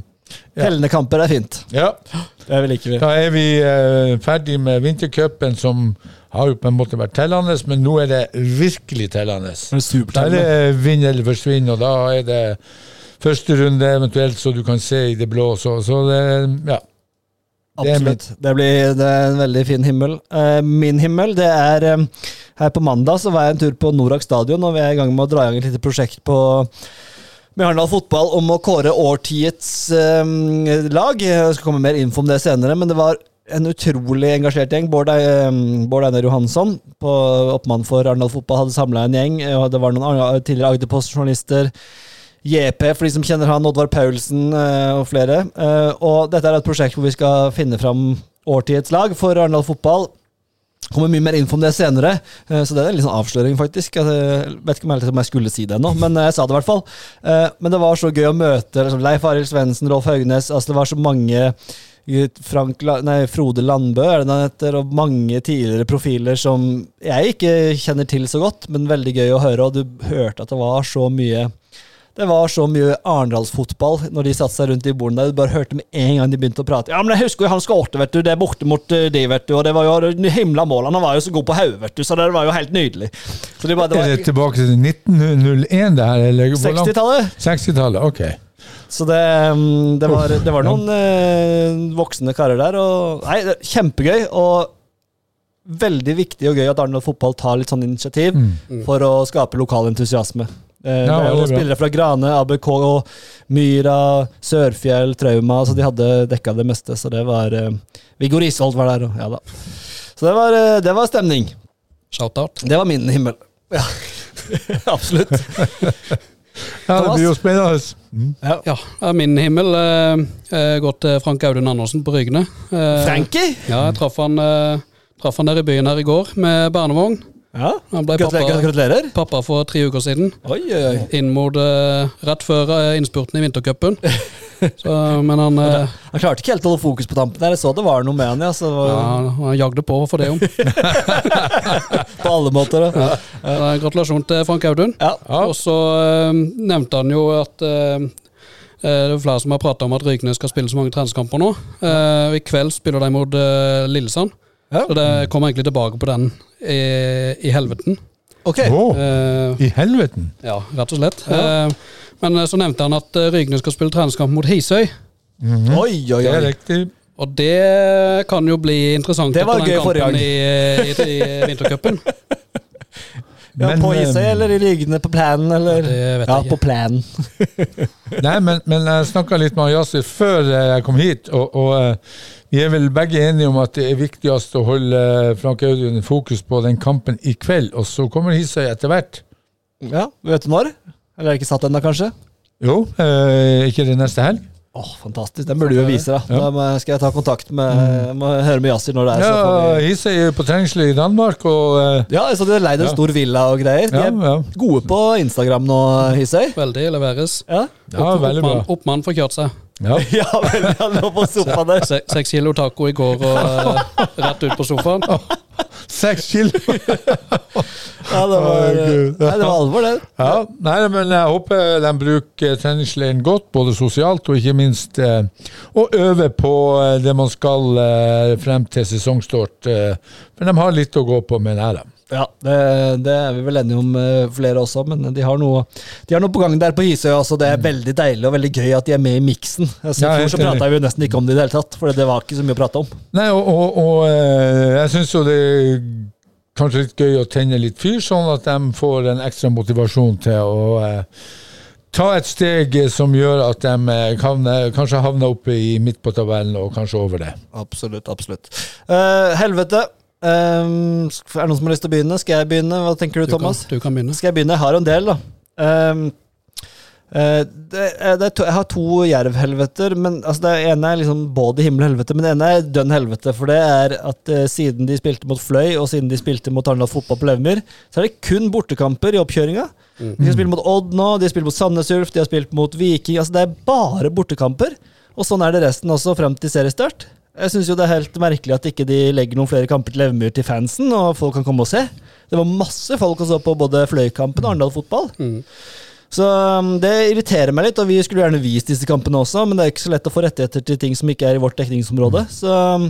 Ja. Tellende kamper er fint. ja. Det liker vi. Da er vi eh, ferdig med vintercupen, som har jo på en måte vært tellende, men nå er det virkelig tellende. Da er det vinn eller forsvinn, og da er det første runde eventuelt, så du kan se i det blå. Så, så det, ja. Absolutt. Det, blir, det er en veldig fin himmel. Eh, min himmel, det er eh, Her på mandag så var jeg en tur på Norak stadion, og vi er i gang med å dra i gang et lite prosjekt på med Arendal fotball om å kåre årtiets eh, lag. Jeg skal komme mer info om det senere, men det var en utrolig engasjert gjeng. Bård, Bård Einar Johansson, på oppmann for Arendal fotball, hadde samla en gjeng. og Det var noen tidligere Agderpost-journalister. JP, for de som kjenner han, Oddvar Paulsen eh, og flere. Eh, og dette er et prosjekt hvor vi skal finne fram årtiets lag for Arendal fotball. Kommer mye mer info om det senere, eh, så det er en sånn avsløring, faktisk. Jeg vet ikke om jeg, skulle si det ennå, men jeg sa det i hvert fall. Men det var så gøy å møte liksom, Leif Arild Svendsen, Rolf Haugnes altså Det var så mange Frank, nei, Frode Landbø er det han heter, og mange tidligere profiler som jeg ikke kjenner til så godt, men veldig gøy å høre. Og du hørte at det var så mye det var så mye Arendalsfotball når de satte seg rundt i bordene der. Du bare hørte med en gang de begynte å prate. Ja, men jeg husker jo han skårte, vet du. Det er borte mot eh, de, vet du. Og det var jo himla mål. Han var jo så god på hodet, vet du. Så det var jo helt nydelig. Så de bare, det Er det tilbake til 1901, det her? eller 60-tallet. 60-tallet, ok. Så det, mm, det, var, det var noen eh, voksne karer der. Og, nei, det, er kjempegøy. Og veldig viktig og gøy at Arendal fotball tar litt sånn initiativ for å skape lokal entusiasme. Eh, Ja, det er jo spillere fra Grane, ABK, Myra, Sørfjell, Trauma. Så de hadde dekka det meste. Så det var eh, Viggo Risholt var der, og ja da. Så det var, eh, det var stemning. Shout-out. Det var min himmel. Ja, absolutt. Ja, det blir jo spennende. Ja, ja, min himmel Jeg eh, går til Frank Audun Andersen på Rygne. Eh, Frankie? Ja, jeg traff han, eh, traff han der i byen her i går med barnevogn. Ja. Han ble Gratulerer. pappa, gratulerer. pappa for tre uker siden. Oi, oi, oi. Inn mot uh, rett før eh, innspurten i vintercupen. Så, men han, eh, Han klarte ikke helt å holde fokus på tampen. der Jeg så det var noe med han, ja. Så var, ja, han jagde på for det om. På alle måter. Da. Eh, Gratulasjon til Frank Audun. Ja. Og så nevnte han jo at det er flere som har prata om at Rykene skal spille så mange treningskamper nå. Eh, I kveld spiller de mot Lillesand. Ja. Så det kommer egentlig tilbake på den i, i helveten. Ok. Å, uh, i helveten! ja, rett og slett. Eh, men eh, så nevnte han at Rygne skal spille treningskamp mot Hisøy. Oi, oi, Det er oi. riktig. Og det kan jo bli interessant Det etter den kampen i, i, i vintercupen. Ja, Men, på Hisøy Isøy, eller i liggende på planen, eller? Det vet Ja, jeg på ikke. planen. Nei, men, men jeg snakka litt med Yasir før jeg kom hit, og, og vi er vel begge enige om at det er viktigst å holde eh, Frank Audun fokus på den kampen i kveld, og så kommer Hisøy etter hvert. Ja, Vet du når? Eller er det ikke satt ennå, kanskje? Jo, eh, ikke det neste helg? Åh, Fantastisk. Den burde du jo vise, da. Ja. Da skal jeg ta kontakt med må høre med Yasir når det er. så Ja, får. Hisøy er på treningsleir i Danmark, og uh, Ja, så de har leid en Ja. stor villa og greier. De ja, er ja. gode på Instagram nå, Hisøy. Veldig leveres. Ja. ja, veldig bra. Oppmann, oppmann får kjørt seg. Ja. ja vel, ja, lå på sofaen der. Se, seks kilo taco i går og uh, rett ut på sofaen. Seks kilo! Ja, det var, oh, nei, det var alvor, det. Ja, nei, men jeg håper de bruker treningsleiren godt, både sosialt og ikke minst eh, å øve på eh, det man skal eh, frem til sesongstart. Eh, for de har litt å gå på, mener jeg. Ja, det, det er vi vel enige om eh, flere også, men de har noe, de har noe på gang der på Hisøy. Altså, det er veldig deilig og veldig gøy at de er med i miksen. Altså, Ja, I fjor så prata vi jo nesten ikke om det i det hele tatt, for det var ikke så mye å prate om. Nei, og, og, og eh, jeg syns jo det er kanskje litt gøy å tenne litt fyr, sånn at de får en ekstra motivasjon til å eh, ta et steg som gjør at de kan, kanskje havner oppe i midt på tabellen, og kanskje over det. Absolutt, absolutt. Uh, helvete. Um, er det noen som har lyst til å begynne? Skal jeg begynne? Hva tenker du, Du kan, Thomas? du kan begynne. Skal jeg begynne? Jeg har en del, da. Um, uh, det, er- det to, jeg har to jervhelveter. men altså Det ene er liksom både himmel og helvete, men det ene er dønn helvete. For det er at uh, siden de spilte mot Fløy, og siden de spilte mot Arendal Fotball på Levermyr, så er det kun bortekamper i oppkjøringa. De har spilt mot Odd nå, de har spilt mot Sandnes Ulf, de har spilt mot Viking. altså Det er bare bortekamper. Og sånn er det resten også, frem til seriestart. Jeg syns det er helt merkelig at ikke de legger noen flere kamper til Levermyr til fansen, og folk kan komme og se. Det var masse folk som så på både Fløy-kampen og Arendal fotball. Mm. Så um, det irriterer meg litt, og vi skulle gjerne vist disse kampene også, men det er ikke så lett å få rettigheter til ting som ikke er i vårt dekningsområde. Så, um,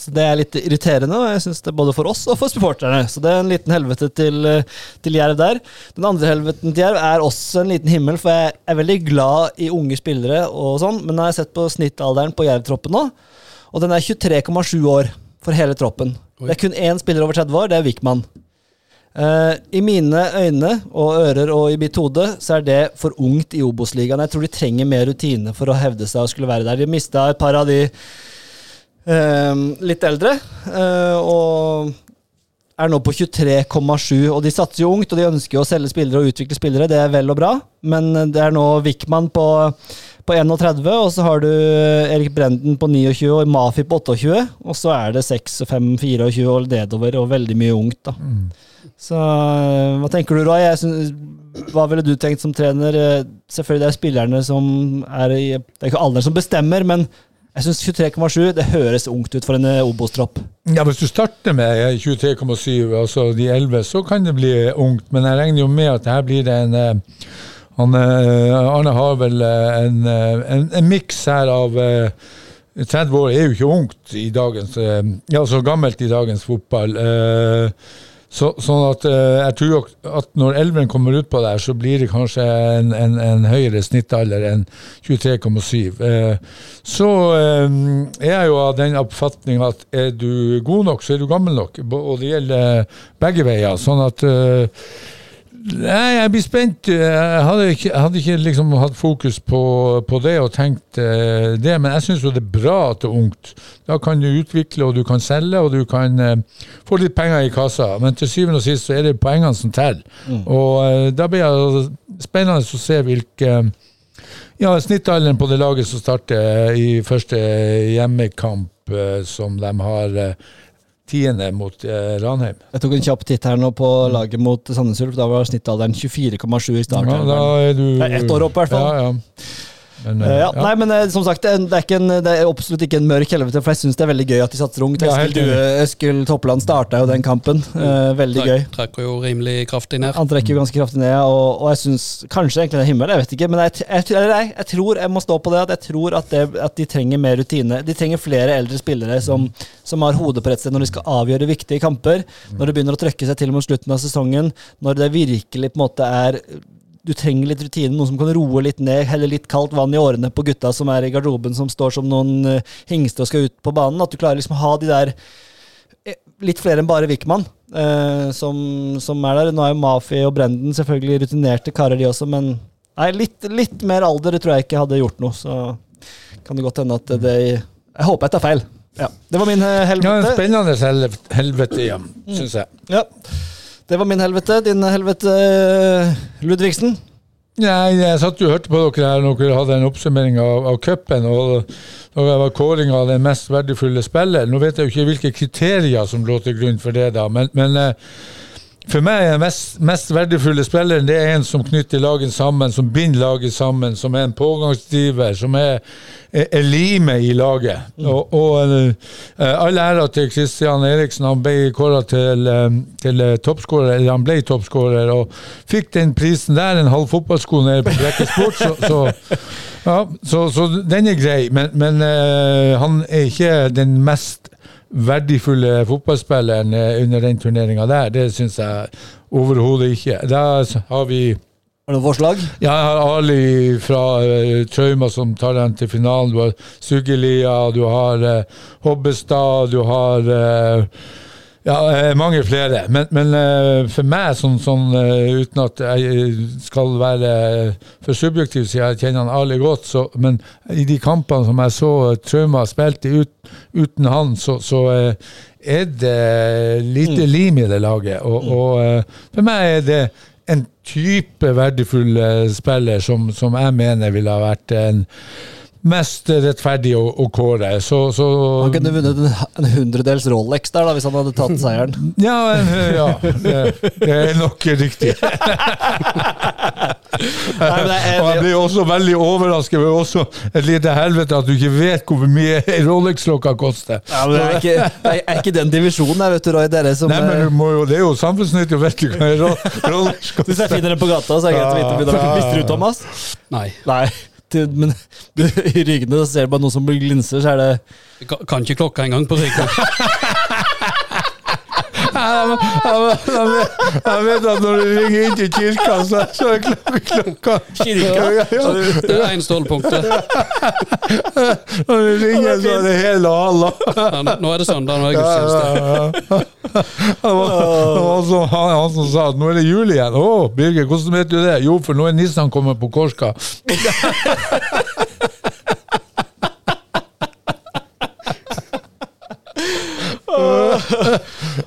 så det er litt irriterende, og jeg syns det er både for oss og for supporterne. Så det er en liten helvete til, uh, til Jerv der. Den andre helveten til Jerv er også en liten himmel, for jeg er veldig glad i unge spillere og sånn, men nå har jeg sett på snittalderen på Jerv-troppen nå, og den er 23,7 år for hele troppen. Oi. Det er kun én spiller over 30 år, det er Wickman. Uh, I mine øyne og ører og i mitt hode så er det for ungt i Obos-ligaen. Jeg tror de trenger mer rutine for å hevde seg og skulle være der. De mista et par av de uh, litt eldre, uh, og er nå på 23,7. Og de satser jo ungt, og de ønsker jo å selge spillere og utvikle spillere, det er vel og bra, men det er nå Wickman på, på 31, og så har du Erik Brenden på 29 og Mafi på 28, og så er det 6, 5, 24 og nedover, og veldig mye ungt, da. Så øh, hva tenker du, Roy? Jeg synes, hva ville du tenkt som trener? Eh, Selvfølgelig det er spillerne som er i Det er ikke alle som bestemmer, men jeg syns 23,7 det høres ungt ut for en eh, Obos-tropp. Ja, Hvis du starter med 23,7, altså de 11, så kan det bli ungt. Men jeg regner jo med at her blir det en eh, han, eh, Arne har vel eh, en, eh, en, en miks her av eh, 30 år er jo ikke ungt i dagens Ja, så gammelt i dagens fotball. Så, sånn at jeg tror at når elveren kommer ut på der, så blir det kanskje en, en, en høyere snittalder enn 23,7. Eh, så er jeg jo av den oppfatning at er du god nok, så er du gammel nok. Og det gjelder begge veier. Sånn at Nei, jeg blir spent. Jeg hadde ikke, hadde ikke liksom hatt fokus på, på det og tenkt eh, det, men jeg syns jo det er bra at det er ungt. Da kan du utvikle, og du kan selge, og du kan eh, få litt penger i kassa. Men til syvende og sist så er det poengene som teller. Og eh, da blir det spennende å se hvilke ja, snittalderen på det laget som starter i første hjemmekamp eh, som de har eh, tiende mot eh, Ranheim. Jeg tok en kjapp titt her nå på laget mot Sandnes Ulf. Da var snittalderen 24,7 i starten. Ja, da er du Det er ett år opp, i hvert fall. Ja, ja. Men, Eh, eh, ja, ja. Nei, men uh, som sagt, det er, ikke en, det er absolutt ikke en mørk helvete, for jeg syns det er veldig gøy at de satser ungt. Ja, Eskil, Toppland starta jo den kampen. Uh, veldig gøy. Trekk- Trekker jo rimelig kraftig ned. Han trekker jo ganske kraftig ned, og, og jeg syns kanskje egentlig det er himmel, jeg vet ikke. Men jeg, jeg, jeg, jeg tror jeg må stå på det at jeg tror at, det, at de trenger mer rutine. De trenger flere eldre spillere som, som har hodet på rett sted når de skal avgjøre viktige kamper. Når det begynner å trøkke seg til mot slutten av sesongen. Når det virkelig på en måte er du trenger litt rutine, noen som kan roe litt ned, helle litt kaldt vann i årene på gutta som er i garderoben, som står som noen hingster og skal ut på banen. At du klarer liksom å ha de der eh, litt flere enn bare Wickman eh, som, som er der. Nå er jo Mafi og Brenden selvfølgelig rutinerte karer, de også, men nei, litt, litt mer alder tror jeg ikke hadde gjort noe. Så kan det godt hende at det Jeg håper jeg tar feil. Ja, Det var min helvete. ja, en spennende helv- helvete, ja, syns jeg. Ja. Det var min helvete. Din helvete, eh, Ludvigsen. Nei, jeg satt jo og hørte på dere her når dere hadde en oppsummering av, av cupen. Og når jeg var kåring av den mest verdifulle spilleren. Nå vet jeg jo ikke hvilke kriterier som lå til grunn for det, da, men, men eh, for meg er den mest, mest verdifulle spilleren det er en som knytter laget sammen, som binder laget sammen, som er en pågangsdriver, som er, er, er limet i laget. Og, og uh, all ære til Kristian Eriksen, han ble kåra til, eh, til eh, toppskårer, eller han ble toppskårer, og fikk den prisen der, en halv fotballsko nede på Brekke Sport, så, så, ja, så, så den er grei. Men, men uh, han er ikke den mest verdifulle fotballspilleren eh, under den turneringa der. Det syns jeg overhodet ikke. Da har vi Har du noen forslag? ja, jeg har Ali fra uh, Trauma som tar den til finalen. Du har Sugelia, du har uh, Hobbestad, du har eh, ja, eh, mange flere. Men, men eh, for meg, sånn, sånn uten at jeg skal være for subjektiv, siden jeg kjenner han Ali godt, så, men i de kampene som jeg så Trauma spilte ut, uten han, så, så er det lite lim i det laget. Og, og eh, for meg er det en type verdifull spiller som, som jeg mener ville ha vært en mest rettferdig å, å kåre. Så, så Han kunne vunnet en, en hundredels Rolex der, da, hvis han hadde tatt seieren. Ja, ja det, det er nok riktig. Nei, Og jeg blir også veldig overrasket over også et lite helvete at du ikke vet hvor mye Rolex-klokka koster. ja, men det er ikke, det er, er ikke den divisjonen her, vet du, Roy. Dere som Nei, men eh, du må jo, Det er jo samfunnsnyttig å vite hva Rolex koster. Hvis jeg finner den på gata, så er det greit å vite. Visste du, Thomas? Nei. Nei. Til- Men du, i ryggene ser du bare noe som glinser, så er det kan- kan ikke klokka engang på Ryggen. Jeg, vet- at når du ringer inn til kirka, så, så er klokka, klokka Kirka? Ja, ja. Det er én stålpunkt, Når du ringer, så er det hele og. Ja, nå er det søndag, nå er det gudstjeneste. ja, ja. Det var, det var så, han, han som sa at nå er det jul igjen. Å, Birger, hvordan vet du det? Jo, for nå er Nissan kommet på Korska.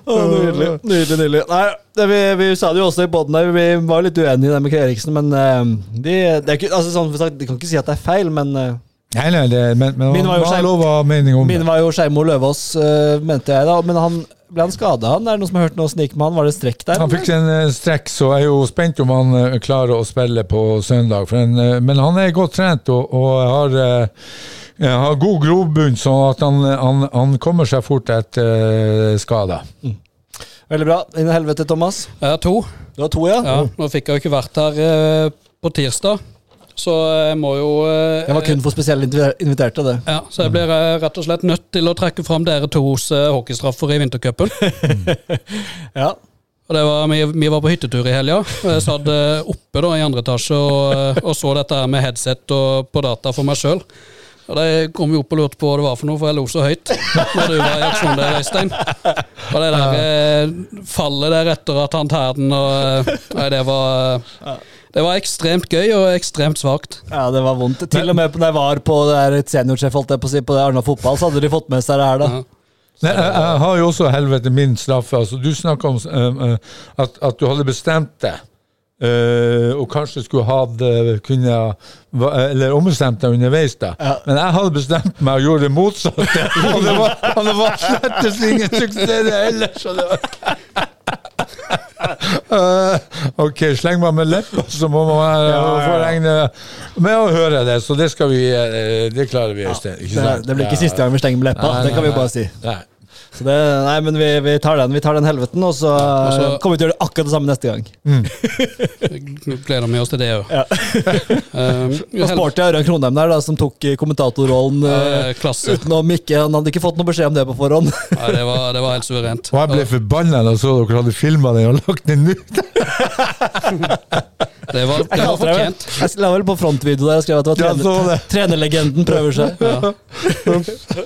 Nydelig. nydelig, nydelig. Nei, det, vi, vi sa det jo også i poden der, vi var litt uenige i det med Eriksen, men eh, de, det er ikke, altså, sånn sagt, de kan ikke si at det er feil, men uh, Nei, nei, det, men, men Min var jo om min var jo Skeimo Løvaas, uh, mente jeg da. Men han ble han skada, han? Er det noen som har hørt noe snik med han? Var det strekk der? Han fikk en strekk, så jeg er jo spent om han klarer å spille på søndag. En, men han er godt trent og, og har, eh, eh, har god grobunn, sånn at han, han, han kommer seg fort etter uh, Mm. Veldig bra. Inn i helvete, Thomas. Jeg har to. Du har to, ja? Ja, nå fikk jeg jo ikke vært her eh, på tirsdag, så jeg må jo eh, Det var kun for spesielle inviterte, det. Ja, så jeg blir eh, rett og slett nødt til å trekke fram dere tos eh, hockeystraffer i vintercupen. Ja. Og det var, vi, vi var på hyttetur i helga. og Jeg satt eh, oppe da i andre etasje og, eh, og så dette her med headset og på data for meg sjøl. Og de kom jo opp og lurte på hva det var for noe, for jeg lo så høyt når du var i aksjon der, Øystein. Og det der eh, fallet der etter at han tar den og eh, Nei, det var Det var ekstremt gøy og ekstremt svakt. ja, det var vondt. Til og med når jeg var på det der seniorsjef, holdt jeg på å si, på det Arna fotball, så hadde de fått med seg det her, da. Ja. Nei, jeg, jeg har jo også helvete min straffe. Altså, du snakka om eh, at, at du hadde bestemt deg. Eh, og kanskje skulle ha kunne Eller ombestemt deg underveis, da. Ja. Men jeg hadde bestemt meg og gjorde det motsatte. og det var, og det var slettes ingen suksess det Og det var uh, ok, sleng meg med leppa, så må man Ja, ja, ja. få regne med å høre det. Så det skal vi eh, Det klarer vi, Øystein. Det, det blir ikke siste gang vi stenger med leppa, Nei, det kan nei, vi bare nei. si. Nei. Så det, nei, men vi, vi tar den vi tar den helveten, og så og så- eh, kommer vi til å gjøre det akkurat det samme neste gang. Mm. gleder meg oss til det òg. Ja. Og sporty Ørjan Kronheim der, da, som tok eh, kommentatorrollen klasse. uten å mikke. Han hadde ikke fått noe beskjed om det på forhånd. Nei, det, var, det var helt suverent. Og jeg ble forbanna da jeg så dere hadde filma den og lagt den ut. Det var, det var fortjent. Jeg la vel på frontvideo der og skrev at det var Ja, trener, det. trenerlegenden prøver seg.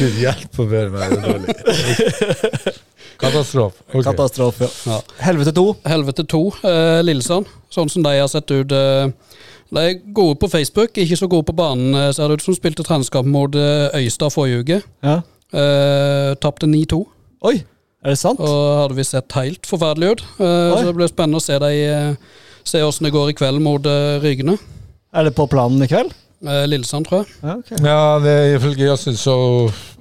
Gud hjelpe meg, det er dårlig. Katastrofe. Okay. Katastrofe. Ja. Helvete to. Helvete 2, eh, Lillesand. Sånn som de har sett ut. Eh, de er gode på Facebook, ikke så gode på banen, eh, ser det ut som. Spilte treningskamp mot eh, Øystad forrige uke. Ja. Eh, Tapte 9-2. Oi, er det sant? Og hadde vi sett helt forferdelig ut. Eh, så det blir spennende å se de eh, Se åssen det går i kveld mot eh, Rygene. Er det på planen i kveld? Eh, Lillesand, tror jeg. Ja. Ja, det, ifølge Yasin så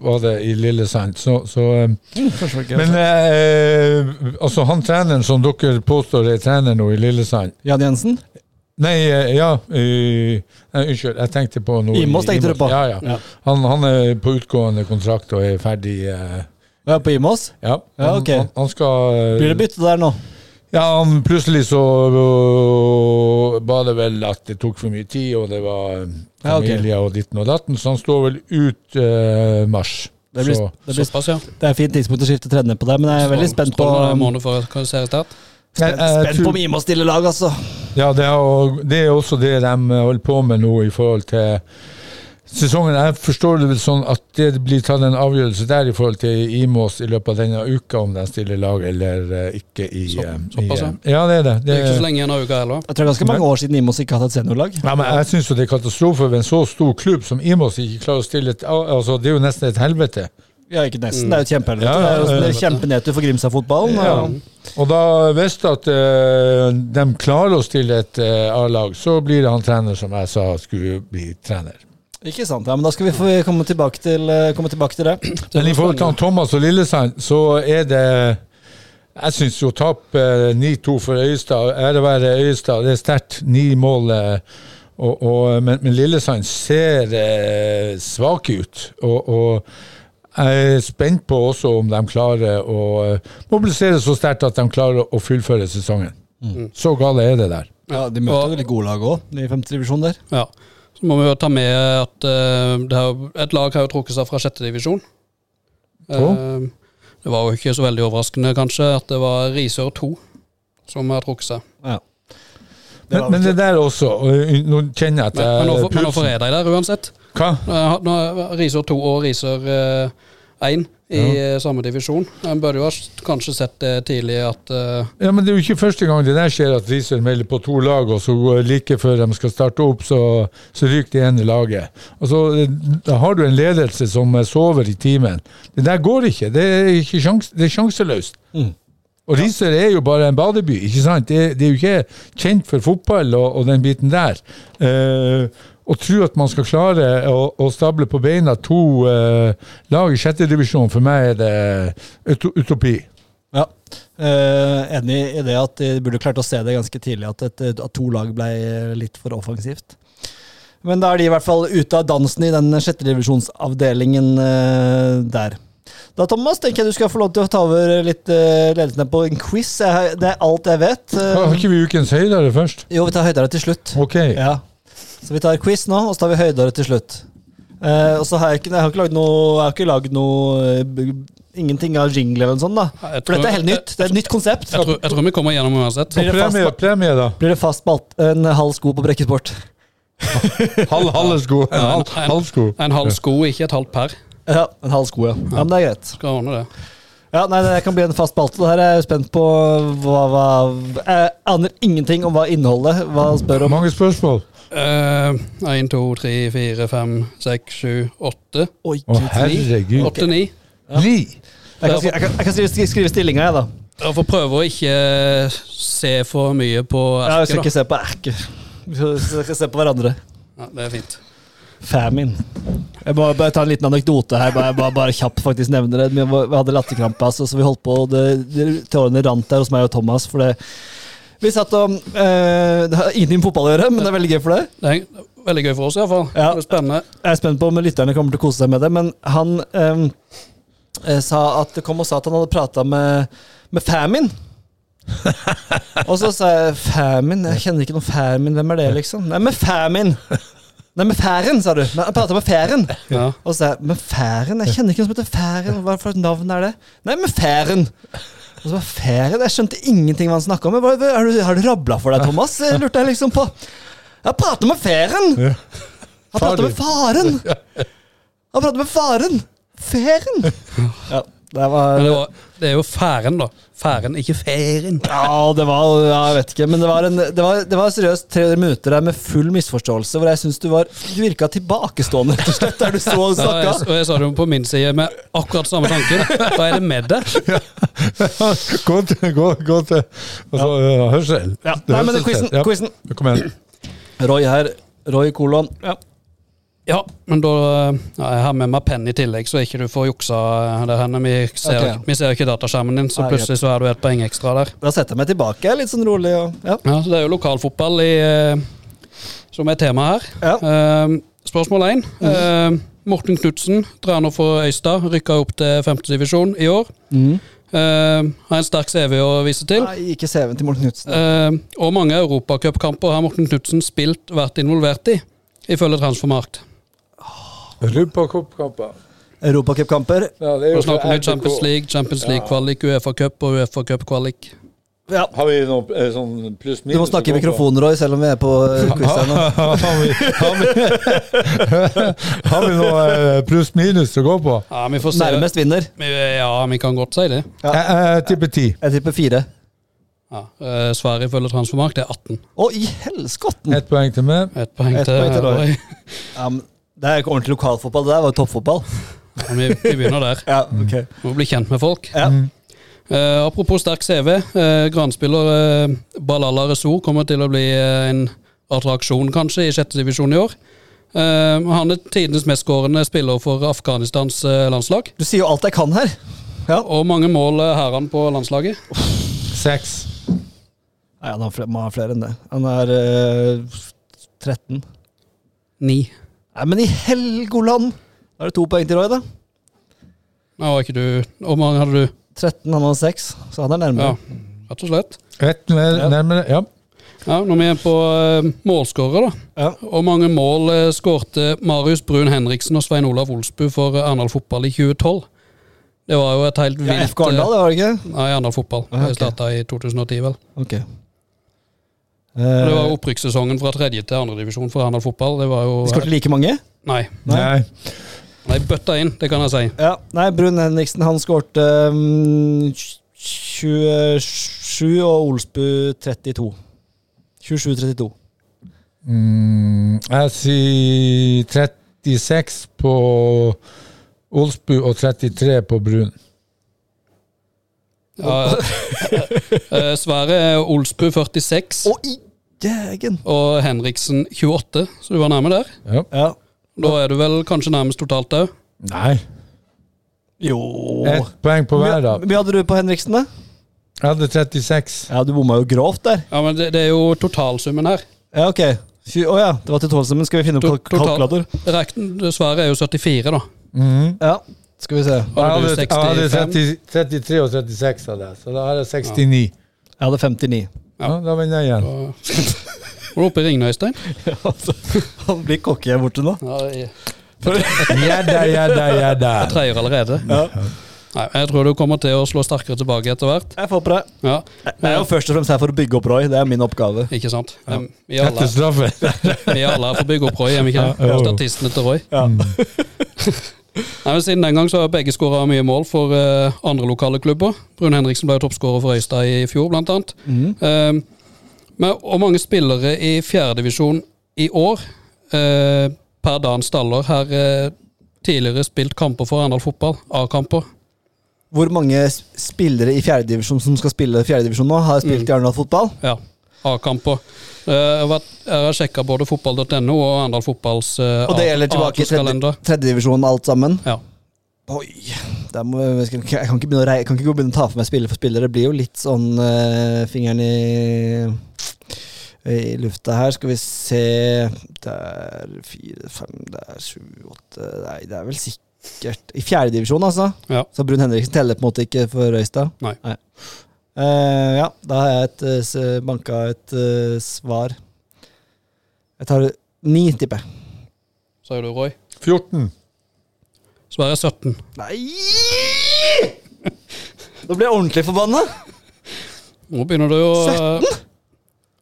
var det i Lillesand. Så, så um, Kanskje. Men eh, altså, han treneren som dere påstår er trener nå i Lillesand Jan Jensen? Nei, eh, ja eh, Unnskyld, jeg tenkte på noe Imos tenkte du på? Ja, ja. Ja. Han, han er på utgående kontrakt og er ferdig. eh, Ja, på Imos? ja, Ja, han, ok. han, han skal eh, Blir det bytte der nå? Ja, han plutselig så øh, var det vel at det tok for mye tid, og det var familie Ja, okay. og ditten og datten, så han står vel ut uh, mars. Det blir, Så- det, blir, Såpass, ja. det er fint tidspunkt å skifte trener på det, men jeg er veldig spent på, måned for seriestart. spent, Jeg- jeg spent på tror- Mime å stille lag, altså. Ja, det er, det er også det de holder på med nå i forhold til sesongen. Jeg forstår det vel sånn at det blir tatt en avgjørelse der i forhold til Imos i løpet av denne uka, om de stiller lag eller eh, ikke i, Så- eh, såpass, ja. eh, Ja, det er det. Det er ikke så lenge igjen av uka heller. Jeg tror det er ganske mange år siden Imos ikke har hatt et seniorlag. ja, men jeg syns det er katastrofe ved en så stor klubb som Imos ikke klarer å stille et altså, Det er jo nesten et helvete. Ja, ikke nesten. Det er jo et kjempehelvete. Ja, det er jo ja, det er ja. kjempenedtur for Grimstad-fotballen. Ja. og- da hvis at de klarer å stille et A-lag, så blir det han trener som jeg sa skulle bli trener. Ikke sant. Ja, men da skal vi få komme tilbake til, eh, komme tilbake til det. Men i forhold til Thomas og Lillesand, så er det Jeg syns jo tap eh, 9-2 for Øyestad, ære være Øyestad, det er sterkt. Ni mål. eh, Og, og, men, men Lillesand ser eh, svake ut. Og, og jeg er spent på også om de klarer å eh, mobilisere så sterkt at de klarer å fullføre sesongen. Så gale er det der. Ja, De møter veldig gode lag òg, i femte divisjon der. Ja. Så må vi jo ta med at eh, det har, et lag har jo trukket seg fra sjette divisjon. Eh, det var jo ikke så veldig overraskende, kanskje, at det var Risør 2 som har trukket seg. Ja. Det Men, men det der også, nå kjenner jeg at jeg men, men nå får jeg deg der uansett. Hva? Eh, Risør 2 og Risør 1 i eh, samme divisjon. En bør jo ha kanskje sett det tidlig at uh Ja, men det er jo ikke første gang det der skjer at Risør melder på to lag, og så går like før de skal starte opp, så, så ryker det ene laget. Altså, da har du en ledelse som sover i timen. Det der går ikke. Det er, ikke sjans, det er sjanseløst. Mm. Og Risør er jo bare en badeby, ikke sant? Det, det er jo ikke kjent for fotball og, og den biten der. Eh, å tro at man skal klare å, å stable på beina to uh, lag i sjette divisjon, for meg er det uto- utopi. Ja. uh, enig i det at de burde klart å se det ganske tidlig, at, et, at to lag ble litt for offensivt. Men da er de i hvert fall ute av dansen i den sjettedivisjonsavdelingen uh, der. Da, Thomas, tenker jeg du skal få lov til å ta over litt uh, ledelsen på en quiz. Jeg, det er alt jeg vet. Uh, Har ikke vi ukens høydere først? jo, vi tar høydere til slutt. Ok. Ja. Så vi tar quiz nå, og så tar vi høydere til slutt. Eh, og så har jeg ikke, jeg har ikke lagd noe, jeg har ikke lagd noe eh, Ingenting av jingle eller noe sånt, da. jeg For dette er helt nytt. Det er et nytt konsept. jeg, tror, jeg tror vi kommer gjennom uansett. Blir det fast Premie, premie, da? Blir det fast balt, en halv sko på brekkesport? Halv, halv sko. En halv, en- halv sko. En halv sko, ikke et halvt per. Ja, en halv sko, ja. ja men det er greit. Skal ordne det. Ja, nei, Det kan bli en fast spalte. Det her er jeg spent på hva, hva Jeg aner ingenting om hva innholdet Hva spør om. Mange spørsmål. Én, to, tre, fire, fem, seks, sju, åtte. Oi, Å, herregud. Åtte, ni. Ni! Jeg kan, skri- jeg kan, jeg kan skrive, skrive stillinga, jeg, da. Jeg får prøve å ikke se for mye på Ja, vi skal erket. ikke se på erker. Vi skal- skal se på hverandre. Ja, det er fint. Famine. Jeg må bare ta en liten anekdote her. Bare, bare, bare kjapt faktisk nevne det. Vi, hadde latterkrampe, altså, så vi holdt på. og Det, det, tårene rant der hos meg og Thomas. For det, vi satt og eh, Det har ingenting med fotball å gjøre, men det er veldig gøy for det. Det er veldig gøy for oss, iallfall. Ja. Det er spennende. Jeg er spent på om lytterne kommer til å kose seg med det, men han eh, eh, sa at, kom og sa at han hadde prata med, med Famine. og så sa jeg Famine? Jeg kjenner ikke noen Famine. Hvem er det, liksom? Nei, med Famin! Nei, med Færen, sa du. Men Han prata med Færen. Ja. Og så sa jeg Men Færen? Jeg kjenner ikke noen som heter Færen. Hva for et navn er det? Nei, men Færen. Og så var Færen Jeg skjønte ingenting hva han snakka om. Hva, har du, har du rabla for deg, Thomas? Jeg lurte jeg liksom på. Jeg prater med Færen! Ja. Han prater med Faren! Han prater med Faren! Færen! Ja, det var det, var, det er jo færen, da. Færen, ikke færen. Ja, det var ja, Jeg vet ikke, men det var, en, det var, det var seriøst 300 minutter der med full misforståelse, hvor jeg syns du var Du virka tilbakestående, rett og slett, der du så og Ja, jeg, og jeg sa det jo på min side med akkurat samme tanken. Hva er det med det? Gå til, gå, gå til altså, ja. hørsel. Ja. Nei, men quizen, ja. quizen. Kom igjen. Roy her. Roy kolon. Ja. Ja, men da ja, Jeg har med meg penn i tillegg, så ikke du får juksa der henne. Vi ser, okay. vi ser ikke dataskjermen din, så Nei, plutselig så er du et poeng ekstra der. Da setter jeg meg tilbake, litt sånn rolig og Ja. Ja, så Det er jo lokalfotball i, eh, som er tema her. ja. Uh, spørsmål én. Eh, Morten Knutsen, trener for Øystad, rykka opp til femtedivisjon i år. Mm. Uh, har en sterk CV å vise til. Nei, ikke CV-en til Morten Knutsen. Uh, og mange europacupkamper har Morten Knutsen spilt, vært involvert i, ifølge Transfermarkt. Rupa koppkamper. Europacupkamper. Ja, det er jo snakker om Champions League, Champions League-kvalik, Uefa-cup og Uefa-cup-kvalik. Ja. Har vi noe eh, sånn pluss Du må snakke i mikrofonen, Roy, selv om vi er på eh, quiz her nå. har, vi, har, vi, har vi noe eh, pluss minus å gå på? Ja, vi får se. Nærmest vinner. Ja, vi kan godt si det. Ja. Jeg, jeg tipper ti. Jeg tipper fire. Ja. eh, Sverige følger transfermark, det er 18. Å, i helskotten! Ett poeng til meg. Ett poeng Et til poeng til Roy. Det er ikke ordentlig lokalfotball, det der var jo toppfotball. Ja, vi, vi begynner der. Ja, ok. Må bli kjent med folk. Ja. Uh, apropos sterk CV. Uh, Granspiller uh, Balala Resor kommer til å bli uh, en attraksjon, kanskje, i sjette divisjon i år. Eh, han er tidenes mestskårende spiller for Afghanistans eh, landslag. Du sier jo alt jeg kan her. Ja. Og mange mål uh, har han på landslaget. Seks. Nei, han har flere, må ha flere enn det. Han er eh, 13. Ni. Nei, men i Helgoland! Da er det to poeng til Roy, da. Nå var ikke du Hvor mange hadde du? 13, han hadde 6, så han er nærmere. Ja, rett og slett. Rett mer Ja. nærmere. Ja. Ja, Når vi er på uh, målskårere, da. Ja. Hvor mange mål uh, skårte Marius Brun Henriksen og Svein Olav Olsbu for uh, Arendal Fotball i 2012? Det var jo et helt vilt Ja, FK Arendal, det var det ikke? Nei, Arendal Fotball. Ah, Det ok. starta i 2010, vel. Ok. Det var Eh, opprykkssesongen fra tredje til andredivisjon for Arendal Fotball. Det var jo skåret like mange? Nei, Nei. Nei. bøtta inn, det kan jeg si. Ja, nei, Brun Henriksen han skårte um, 27, og Olsbu 32. 27-32. Mm, jeg sier 36 på Olsbu og 33 på Brun. Ja, eh, Sverre er Olsbu 46 Og i dægen! og Henriksen 28, så du var nærme der. Ja. Ja. Da er du vel kanskje nærmest totalt òg. Nei. Jo Ett poeng på hver, da. Hvor mye hadde du på Henriksen, da? Jeg hadde 36. Ja, du bomma jo grovt der. Ja, men det, det er jo totalsummen her. Ja, ok. Å oh, ja, det var til tolvsummen. Skal vi finne opp kalk kalkulator? Rekten, Sverre er jo 74, da. Mhm. Ja, skal vi se. Hadde jeg hadde 30, 33 og 36 av det, så da har jeg 69. Jeg hadde 59. Ja, da vinner jeg igjen. Er du oppe i ringene, Øystein? Han blir cocky her borte nå. Ja, jeg Gjedda, gjedda, gjedda. treier allerede. Ja. Nei, jeg tror du kommer til å slå sterkere tilbake etter hvert. Jeg får på det. Ja, Jeg er jo først og fremst her for å bygge opp Roy. Det er min oppgave. ikke sant? Ja. Vi Etter alle, straffe. vi alle er for å bygge opp Roy, er vi ikke det? Ja. Statistene til Roy. Ja. Nei, men Siden den gang så har begge skåra mye mål for uh, andre lokale klubber. Brun Henriksen ble toppskårer for Øystad i fjor, blant annet. Um, men hvor mange spillere i fjerdedivisjon i år, uh, per Dan Staller, har eh, tidligere spilt kamper for Arendal fotball? A-kamper? Hvor mange spillere i fjerdedivisjon som skal spille fjerdedivisjon nå, har spilt i Arendal fotball? Ja, A-kamper. Eh, Jeg har sjekka både fotball.no og Arendal fotballs eh, Og det gjelder tilbake i A2-kalender. tredjedivisjon, alt sammen? Ja. Oi, må, jeg, jeg, kan ikke å rei, jeg kan ikke begynne å ta for meg spiller for spiller. Det blir jo litt sånn uh, fingeren i, i lufta her. Skal vi se Det er fire, fem, det er sju, åtte Nei, det er vel sikkert I fjerdedivisjon, altså. Ja. Så Brun Henriksen teller på en måte ikke for Røystad? Nei. Eh, ja, da har jeg et, uh, banka et uh, svar. Jeg tar ni, tipper jeg. Sier du, Roy? 14. Svaret er 17. Nei! Nå blir jeg ordentlig forbanna! Nå begynner du å 17?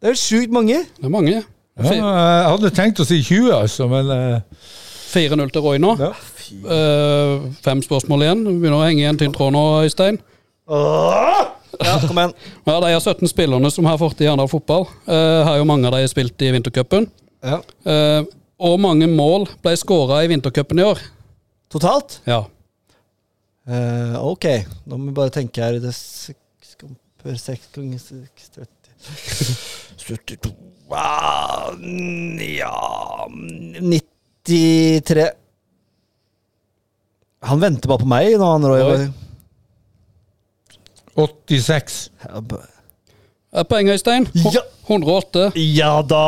Det er jo sjukt mange. Det er mange. Ja, jeg hadde tenkt å si 20, altså, men eh, 4-0 til Roy nå. ja. Eh, fem spørsmål igjen. Du begynner å henge i en tynn tråd nå, Øystein. Ja, kom igjen. Ja, De 17 spillerne som har fortid i Arendal fotball, eh, har jo mange av de spilt i vintercupen. Ja. Uh, og mange mål ble skåra i vintercupen i år. Totalt? Ja. Uh, ok, nå må vi bare tenke her. Det er seks kamper, seks ganger seks, 30 72 ah, Ja 93 Han venter bare på meg nå, han Roy. Roy. 86. Ja, b- poeng, Øystein. Ja. 108. Ja da!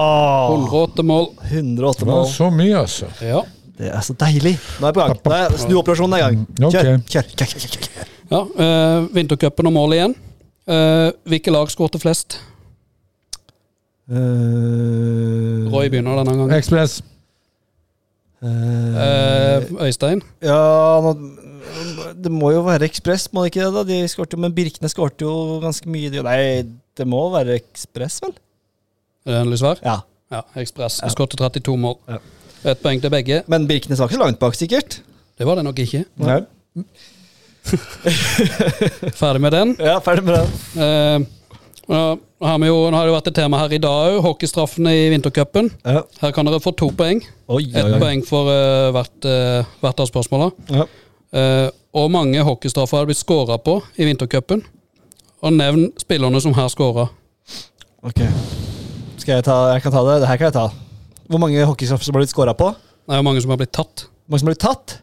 108 mål. 108 Det var mål. så mye, altså. Ja. Det er så deilig. Nå er jeg på gang. Nå er Snuoperasjonen er i gang. Kjør, ok. Kjør, kjør, kjør, kjør, kjør, ja uh, vintercupen og mål igjen. Uh, hvilke lag skårte flest? Eh, Roy begynner denne gangen. Ekspress. Eh, Øystein? Ja, nå, det må jo være Ekspress, må det ikke det? da? De skårte jo, Men Birkene skårte jo ganske mye. Nei, det må være Ekspress, vel? Er det endelig svar? Ja. Ja, Ekspress. Ja. skåret 32 mål. Ja. Ett poeng til begge. Men Birkenes var ikke langt bak, sikkert? Det var det nok ikke. Nei. Ferdig med den. Ja, ferdig med den. Eh, nå har jo, nå har det jo vært et tema her i dag òg, hockeystraffene i vintercupen. Ja. Her kan dere få to poeng. Ett poeng for uh, hvert, uh, hvert av spørsmåla. Ja. Eh, og mange hockeystraffer har blitt skåra på i vintercupen. Og nevn spillerne som har skåra. Ok. Skal jeg ta Jeg kan ta det. Det her kan jeg ta. Hvor mange hockeystraffer som har blitt skåra på? Nei, hvor mange som har blitt tatt. Hvor mange som har blitt tatt?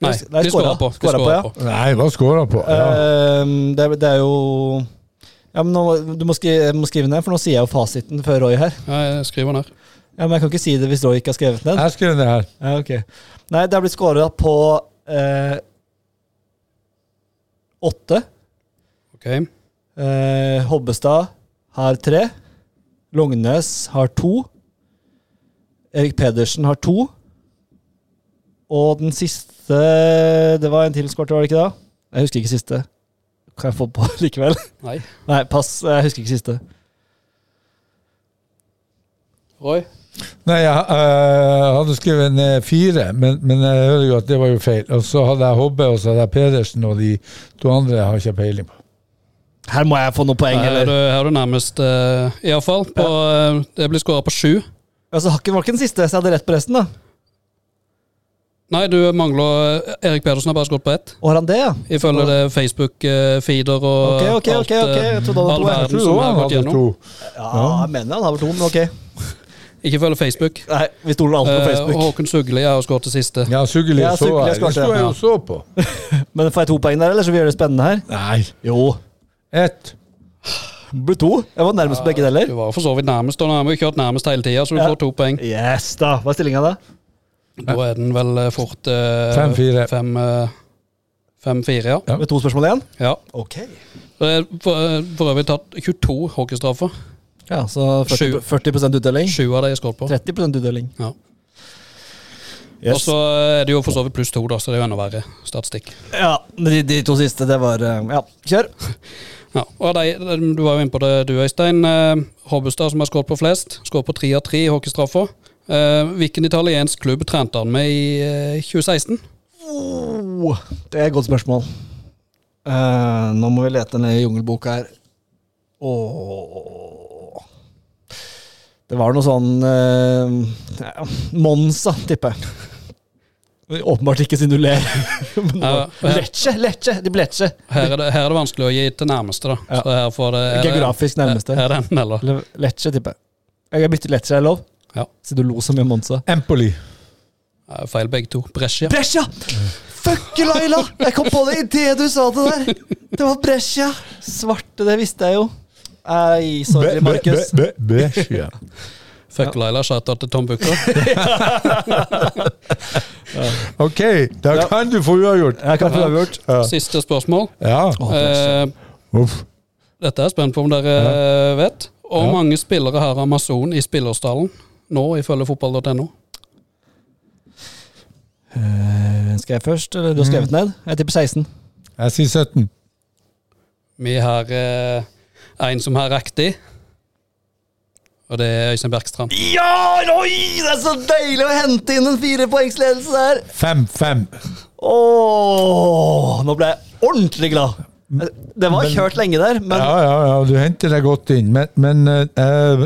Nei, Nei, de skåra på. De på, ja. på. Nei, hva skåra på? Ja. Uh, det, er, det er jo Ja, men nå, Du må skrive, må skrive ned, for nå sier jeg jo fasiten før Roy her. Ja, jeg skriver ned. Ja, Men jeg kan ikke si det hvis Roy ikke har skrevet ned. Jeg skriver ned her. Ja, ok. Nei, det har blitt skåra på eh, åtte. Ok. Eh, Hobbestad har tre. Lognes har to. Erik Pedersen har to. Og den siste Det var en til skåret, var det ikke da? Jeg husker ikke siste. Kan jeg få på likevel? Nei. Nei, pass. Jeg husker ikke siste. Roy? Nei, jeg eh, hadde skrevet ned fire, men, men jeg hører jo at det var jo feil. Og så hadde jeg Hobbe, og så hadde jeg Pedersen, og de to andre har ikke peiling på. Her må jeg få noen poeng, Her er du, eller? her er du nærmest, uh, iallfall. Uh, det blir skåra på sju. Altså, Hakken var ikke den siste, så jeg hadde rett på resten, da. Nei, du mangler Erik Pedersen har bare skåret på ett. Og har han det, ja? Ifølge det Facebook-feeder og Ok, ok, ok, alt, ok. okay. Jeg trodde han hadde to, jeg. Jeg også han hadde to. Ja, jeg mener han har vel to, men ok. Ikke følg Facebook. Nei, vi stoler alltid på Facebook. Uh. Håkon Sugli har skåret det siste. Ja, Sugli Ja, så jeg. Det sto jeg jo så på. Men får jeg to poeng der, eller så vi gjør det spennende her? Nei. Jo. Ett. Det ble to. Jeg var nærmest begge deler. Du var for så vidt nærmest, og nå har vi kjørt nærmest hele tida, så du Ja. får to poeng. Yes, da. Hva er stillinga da? Da er den vel eh, fort eh, Fem-fire. fem, eh, Fem-fire, ja. Ja. Med to spørsmål igjen? ja. Ok. Det er for, eh, for øvrig tatt 22 hockeystraffer. Ja, så 40, Sju. 40 utdeling. Sju av de er skåret på. 30 utdeling. Ja. Yes. Og så er det jo for så vidt pluss to, da, så det er jo enda verre statistikk. Ja, men de, de to siste, det var eh, Ja, kjør. Ja, og de, Du var jo inne på det, du Øystein. Eh, Hobbestad, som har skåret på flest. Skåret på tre av tre i hockeystraffer. Eh, hvilken italiensk klubb trente han med i eh, 2016? Oh, det er et godt spørsmål. Uh, nå må vi lete ned i jungelboka her. Åh. Det var noe sånn uh, ja, Monza, tipper jeg. Åpenbart ikke siden du ler. Her- Lecce, Lecce, de Lecce. Her er, det, her er det vanskelig å gi til nærmeste, da. Ja. Så her får det er det- Geografisk nærmeste. Er det enten eller? Lecce, tipper jeg. Jeg har byttet Lecce, er lov? Ja. Siden du lo så mye om Monza. Empoli. Ja, Feil begge to. Brescia. Brescia! Fuck Laila! Jeg kom på det idet du sa det der! Det var Brescia. Svarte, det visste jeg jo. Ei, sorry, Markus. Brescia. Fuck Laila, shout-out til Tom Booker. Ok, da Ja. kan du få uavgjort. Jeg kan få. Ja. Siste spørsmål. ja. Eh, Uff. dette er jeg spent på om dere eh, vet. Hvor Ja. mange spillere har Amazon i spillerstallen nå, ifølge fotball.no? Uh, skal jeg først, eller du har skrevet ned? Jeg tipper 16. Jeg sier 17. Vi har eh, en som har riktig, og det er Øystein Bergstrand. Ja, oi! Det er så deilig å hente inn en firepoengsledelse her! 5-5. Ååå. nå ble jeg ordentlig glad. Det var Men- kjørt lenge der, men Ja, ja, ja, du henter deg godt inn. Men, men uh,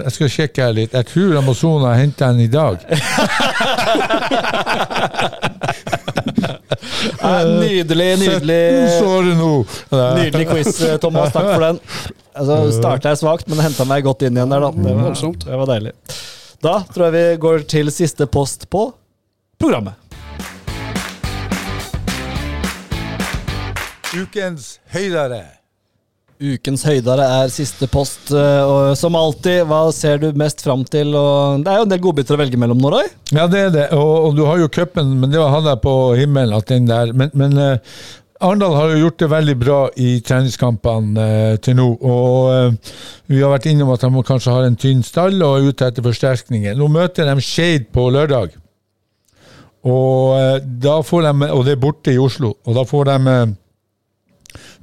jeg skal sjekke her litt. Jeg tror Amazona henta den i dag. Nei, nydelig, nydelig. 17 så det nå. Nydelig quiz, eh, Thomas. Takk for den. Altså, Starta jeg svakt, men henta meg godt inn igjen der, da. Det var, det var deilig. Da tror jeg vi går til siste post på programmet. Ukens høydere. Ukens høydere er siste post, eh, og som alltid, hva ser du mest fram til? Og det er jo en del godbiter å velge mellom nå, Roy. Ja, det er det. Og, og du har jo cupen, men det var han der på himmelen. at den der. Men, men uh, Arendal har jo gjort det veldig bra i treningskampene uh, til nå. Og uh, vi har vært innom at de kanskje har en tynn stall og er ute etter forsterkninger. Nå møter de Skeid på lørdag. Og, da får de, og det er borte i Oslo. Og da får de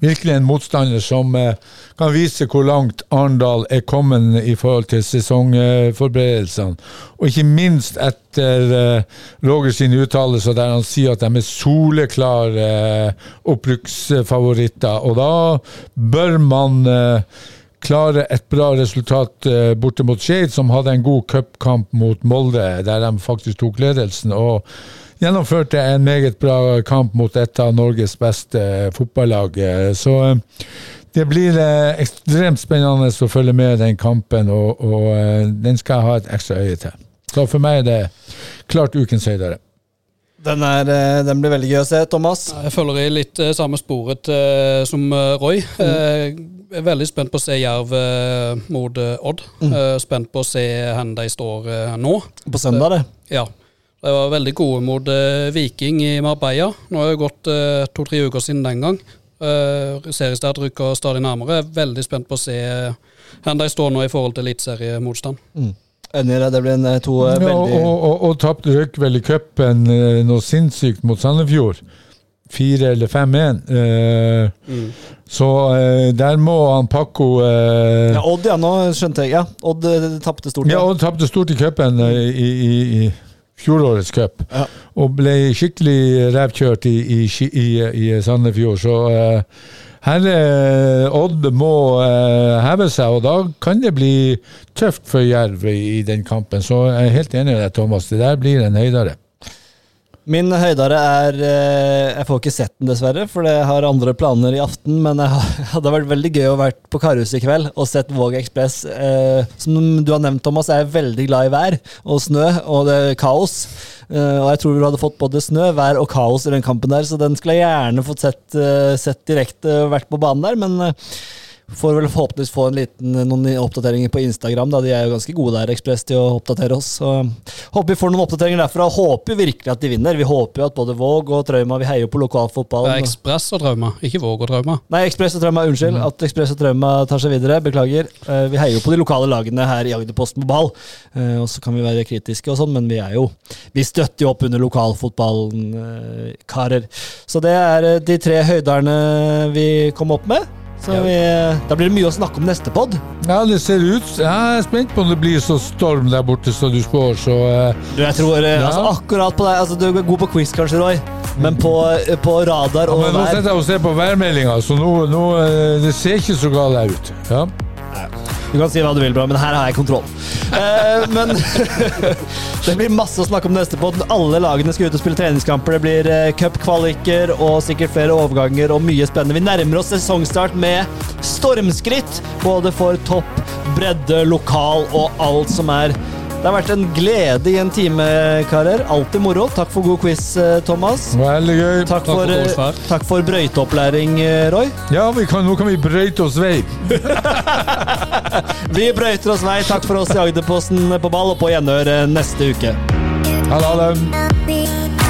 virkelig en motstander som eh, kan vise hvor langt Arendal er kommet i forhold til sesongforberedelsene. Og ikke minst etter eh, Roger sine uttalelser der han sier at de er soleklare eh, opprykksfavoritter. Og da bør man klare et bra resultat borte mot Skeid, som hadde en god cupkamp mot Molde, der de faktisk tok ledelsen. og gjennomførte en meget bra kamp mot et av Norges beste eh, fotballag. Eh, Så eh, det blir ekstremt spennende å følge med den kampen, og, og den skal jeg ha et ekstra øye til. Så for meg er det klart ukens høydere. Den, er, den blir veldig gøy å se. Thomas? Jeg følger i litt samme sporet eh, som eh, mm. Eh, er veldig spent på å se Jerv eh, mot Odd. Eh, spent på å se hvor de står eh, nå. På søndag, det. Ja. De var veldig gode mot eh, Viking i Marbella. Nå har det gått uh, to-tre uker siden den gang. Uh, Seriestart rykker stadig nærmere. Jeg er veldig spent på å se uh, hvor de står nå i forhold til eliteseriemotstand. Enig i det. Det blir en, eh, to eh, Ja, veldig og, og tapte røyk vel i cupen eh, noe sinnssykt mot Sandefjord. 4 eller 5-1. Eh, Så eh, der må han Pakko eh, ja, Odd, ja. Nå skjønte jeg. Ja, Odd eh, tapte stort. Ja, Odd tapte stort i cupen eh, i, i, i fjorårets cup. Ja. Og ble skikkelig revkjørt i, i, i, i Sandefjord. Så uh, her uh, Odd må uh, heve seg, og da kan det bli tøft for Jerv i, i den kampen. Så jeg er helt enig med deg, Thomas. Det der blir en høydere. Min høydare er eh, Jeg får ikke sett den, dessverre, for jeg har andre planer i aften. Men det hadde vært veldig gøy å vært på Karhuset i kveld og sett Våg Ekspress. Eh, som du har nevnt, Thomas, er jeg veldig glad i vær og snø og det er kaos. Eh, og jeg tror du hadde fått både snø, vær og kaos i den kampen der, så den skulle jeg gjerne fått sett, sett direkte og vært på banen der. Men Får vel forhåpentligvis få en liten, noen oppdateringer på Instagram. da De er jo ganske gode der, Ekspress, til å oppdatere oss. Så Håper vi får noen oppdateringer derfra. Håper virkelig at de vinner. Vi håper jo at både Våg og Trauma Vi heier jo på Det lokalfotballen. er Ekspress og Trauma, ikke Våg og Trauma. Nei, Ekspress og Trauma, unnskyld. At Ekspress og Trauma tar seg videre. Beklager. Eh, Vi heier jo på de lokale lagene her i Agderposten på ball. Eh, Og så kan vi være kritiske og sånn, men vi er jo Vi støtter jo opp under lokalfotballen, eh, karer. Så det er eh, de tre høyderne vi kom opp med. Så vi, da blir det mye å snakke om neste pod. Ja, det ser ut Jeg er spent på om det blir så storm der borte som du spår, så eh, Du, jeg tror eh, Ja. altså, akkurat på deg altså, Du er god på quiz, kanskje, Roy, men på, eh, på radar ja, Men nå sitter jeg og ser på værmeldinga, så nå, nå Det ser ikke så galt ut. Ja. Du kan si hva du vil, bra, men her har jeg kontroll. Eh, men det blir masse å snakke om neste pod. Alle lagene skal ut og spille treningskamper. Det blir eh, cupkvaliker og sikkert flere overganger og mye spennende. Vi nærmer oss sesongstart med stormskritt, både for topp, bredde, lokal og alt som er. Det har vært en glede i en time, karer. Alltid moro. Takk for god quiz, eh, Thomas. Veldig gøy. Takk for for, god eh, takk for brøyteopplæring, eh, Roy. Ja, vi kan, nå kan vi brøyte oss vei. Vi brøyter oss vei. Takk for oss i Agderposten på ball, og på gjenhør neste uke. Ha det.